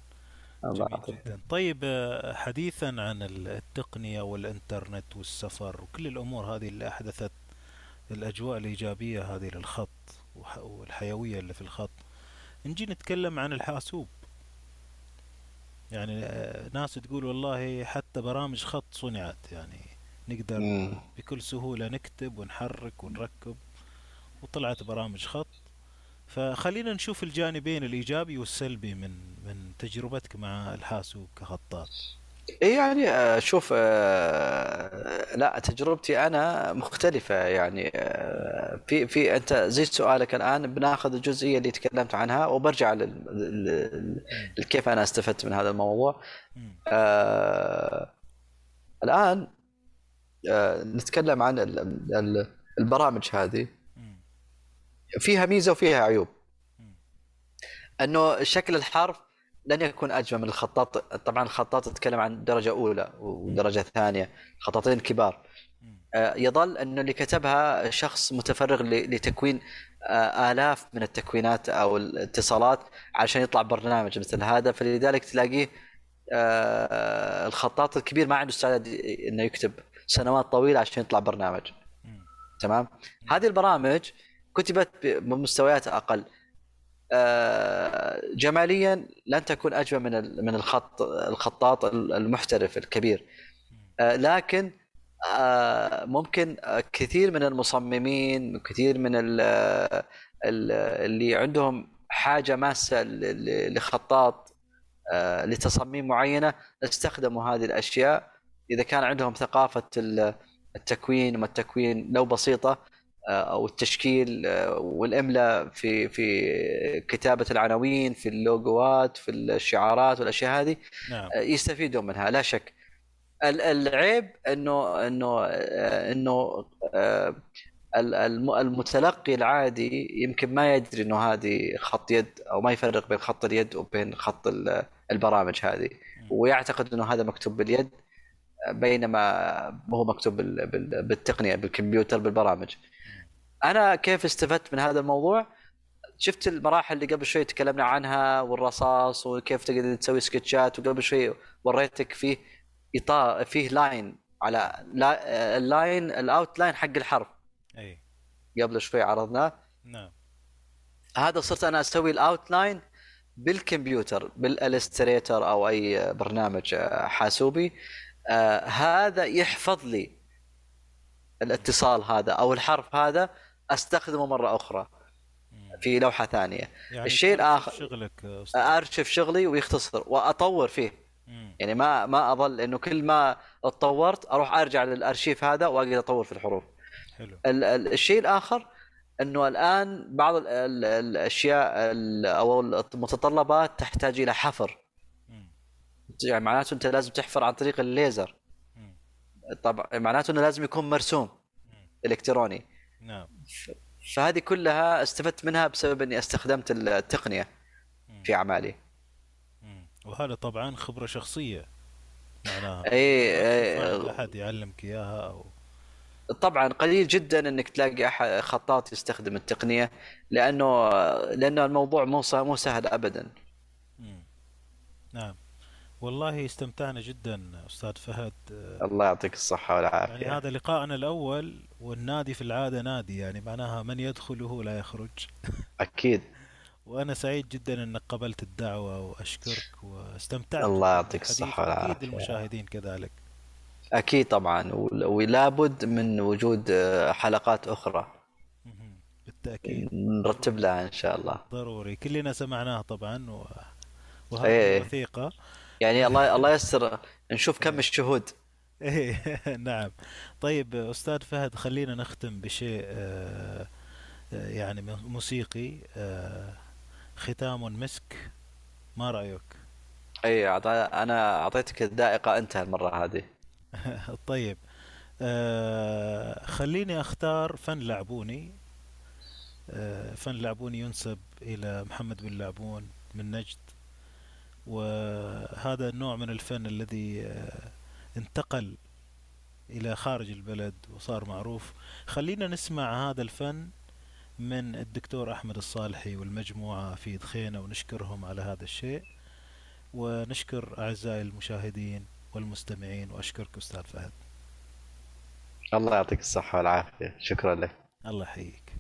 S1: جميل جدا. طيب آه، حديثا عن التقنية والإنترنت والسفر وكل الأمور هذه اللي أحدثت الأجواء الإيجابية هذه للخط والحيوية اللي في الخط. نجي نتكلم عن الحاسوب. يعني آه، ناس تقول والله حتى برامج خط صنعت. يعني نقدر. بكل سهولة نكتب ونحرك ونركب وطلعت برامج خط. فخلينا نشوف الجانبين الإيجابي والسلبي من من تجربتك مع الحاسوب كخطاط.
S2: اي يعني آه، شوف آه، لا تجربتي أنا مختلفة يعني آه، في في أنت زي سؤالك الآن بناخذ الجزئية اللي تكلمت عنها وبرجع لكيف أنا استفدت من هذا الموضوع. آه الآن نتكلم عن البرامج هذه. فيها ميزة وفيها عيوب. أنه شكل الحرف لن يكون أجمل من الخطاط. طبعا الخطاط تتكلم عن درجة أولى ودرجة ثانية خطاطين كبار. آه، يظل انه اللي كتبها شخص متفرغ لتكوين آه، آلاف من التكوينات أو الاتصالات عشان يطلع برنامج مثل هذا. فلذلك تلاقيه آه، الخطاط الكبير ما عنده استعداد إنه يكتب سنوات طويلة عشان يطلع برنامج. تمام؟ هذه البرامج كتبت بمستويات أقل. آه، جماليا لن تكون أجمل من من الخط الخطاط المحترف الكبير. آه، لكن آه، ممكن كثير من المصممين كثير من اللي عندهم حاجة ماسة لخطاط لتصاميم معينة استخدموا هذه الأشياء. إذا كان عندهم ثقافة التكوين وما التكوين لو بسيطة أو التشكيل آه، والاملاء في في كتابة العناوين في اللوجوات في الشعارات والأشياء هذه نعم. آه، يستفيدون منها لا شك. العيب إنه إنه آه، إنه المتلقي العادي يمكن ما يدري إنه هذه خط يد أو ما يفرق بين خط اليد وبين خط البرامج هذه. ويعتقد إنه هذا مكتوب باليد بينما هو مكتوب بالتقنية بالكمبيوتر بالبرامج. أنا كيف استفدت من هذا الموضوع؟ شفت المراحل اللي قبل شوي تكلمنا عنها والرصاص وكيف تقدر تسوي سكتشات وقبل شوي وريتك فيه إطار فيه line على ال line ال outline حق الحرف. إي. قبل شوي عرضناه. نعم. هذا صرت أنا أسوي ال outline بالكمبيوتر بال Illustrator أو أي برنامج حاسوبي. آه هذا يحفظ لي الاتصال هذا أو الحرف هذا أستخدمه مرة أخرى في لوحة ثانية. يعني الشيء الآخر شغلك أرشف شغلي ويختصر وأطور فيه. مم. يعني ما ما أظل إنه كل ما اتطورت أروح أرجع للأرشيف هذا وأقدر أطور في الحروف. حلو. ال ال الشيء الآخر إنه الآن بعض ال ال الأشياء أو المتطلبات تحتاج إلى حفر. مم. يعني معناته أنت لازم تحفر عن طريق الليزر. طبعا معناته إنه لازم يكون مرسوم إلكتروني. نعم. فهذه كلها استفدت منها بسبب إني استخدمت التقنية في أعمالي.
S1: وهذا طبعا خبرة شخصية.
S2: معناها [LAUGHS] اي
S1: أحد يعلمك إياها أو
S2: طبعا قليل جدا إنك تلاقي أحد خطاط يستخدم التقنية لأنه لأنه الموضوع مو مو سهل ابدا.
S1: نعم. والله استمتعنا جدا أستاذ فهد.
S2: الله يعطيك الصحة والعافية.
S1: يعني هذا لقاءنا الأول والنادي في العادة نادي يعني معناها من يدخله لا يخرج.
S2: أكيد. [LAUGHS]
S1: وأنا سعيد جدا إنك قبلت الدعوة وأشكرك واستمتعت
S2: الله يعطيك الصحة والعافية.
S1: أكيد المشاهدين كذلك.
S2: أكيد طبعا ولابد من وجود حلقات أخرى.
S1: بالتأكيد.
S2: نرتب لها إن شاء الله.
S1: ضروري. كلنا سمعناه طبعا و... وهذه إيه. وثيقة.
S2: يعني الله [LAUGHS] الله يستر نشوف كم الشهود. [LAUGHS]
S1: إيه [LAUGHS] نعم. طيب أستاذ فهد خلينا نختم بشيء آه، آه، يعني موسيقي. آه، ختام مسك ما رأيك؟
S2: اي أنا أعطيتك الذائقة أنت المره هذه.
S1: طيب. خليني أختار فن لعبوني. فن لعبوني ينسب إلى محمد بن لعبون من نجد. وهذا النوع من الفن الذي آه، انتقل إلى خارج البلد وصار معروف. خلينا نسمع هذا الفن من الدكتور أحمد الصالحي والمجموعة في دخينة ونشكرهم على هذا الشيء.
S3: ونشكر أعزائي المشاهدين والمستمعين وأشكرك أستاذ فهد.
S2: الله يعطيك الصحة والعافية. شكرا لك.
S3: الله يحييك.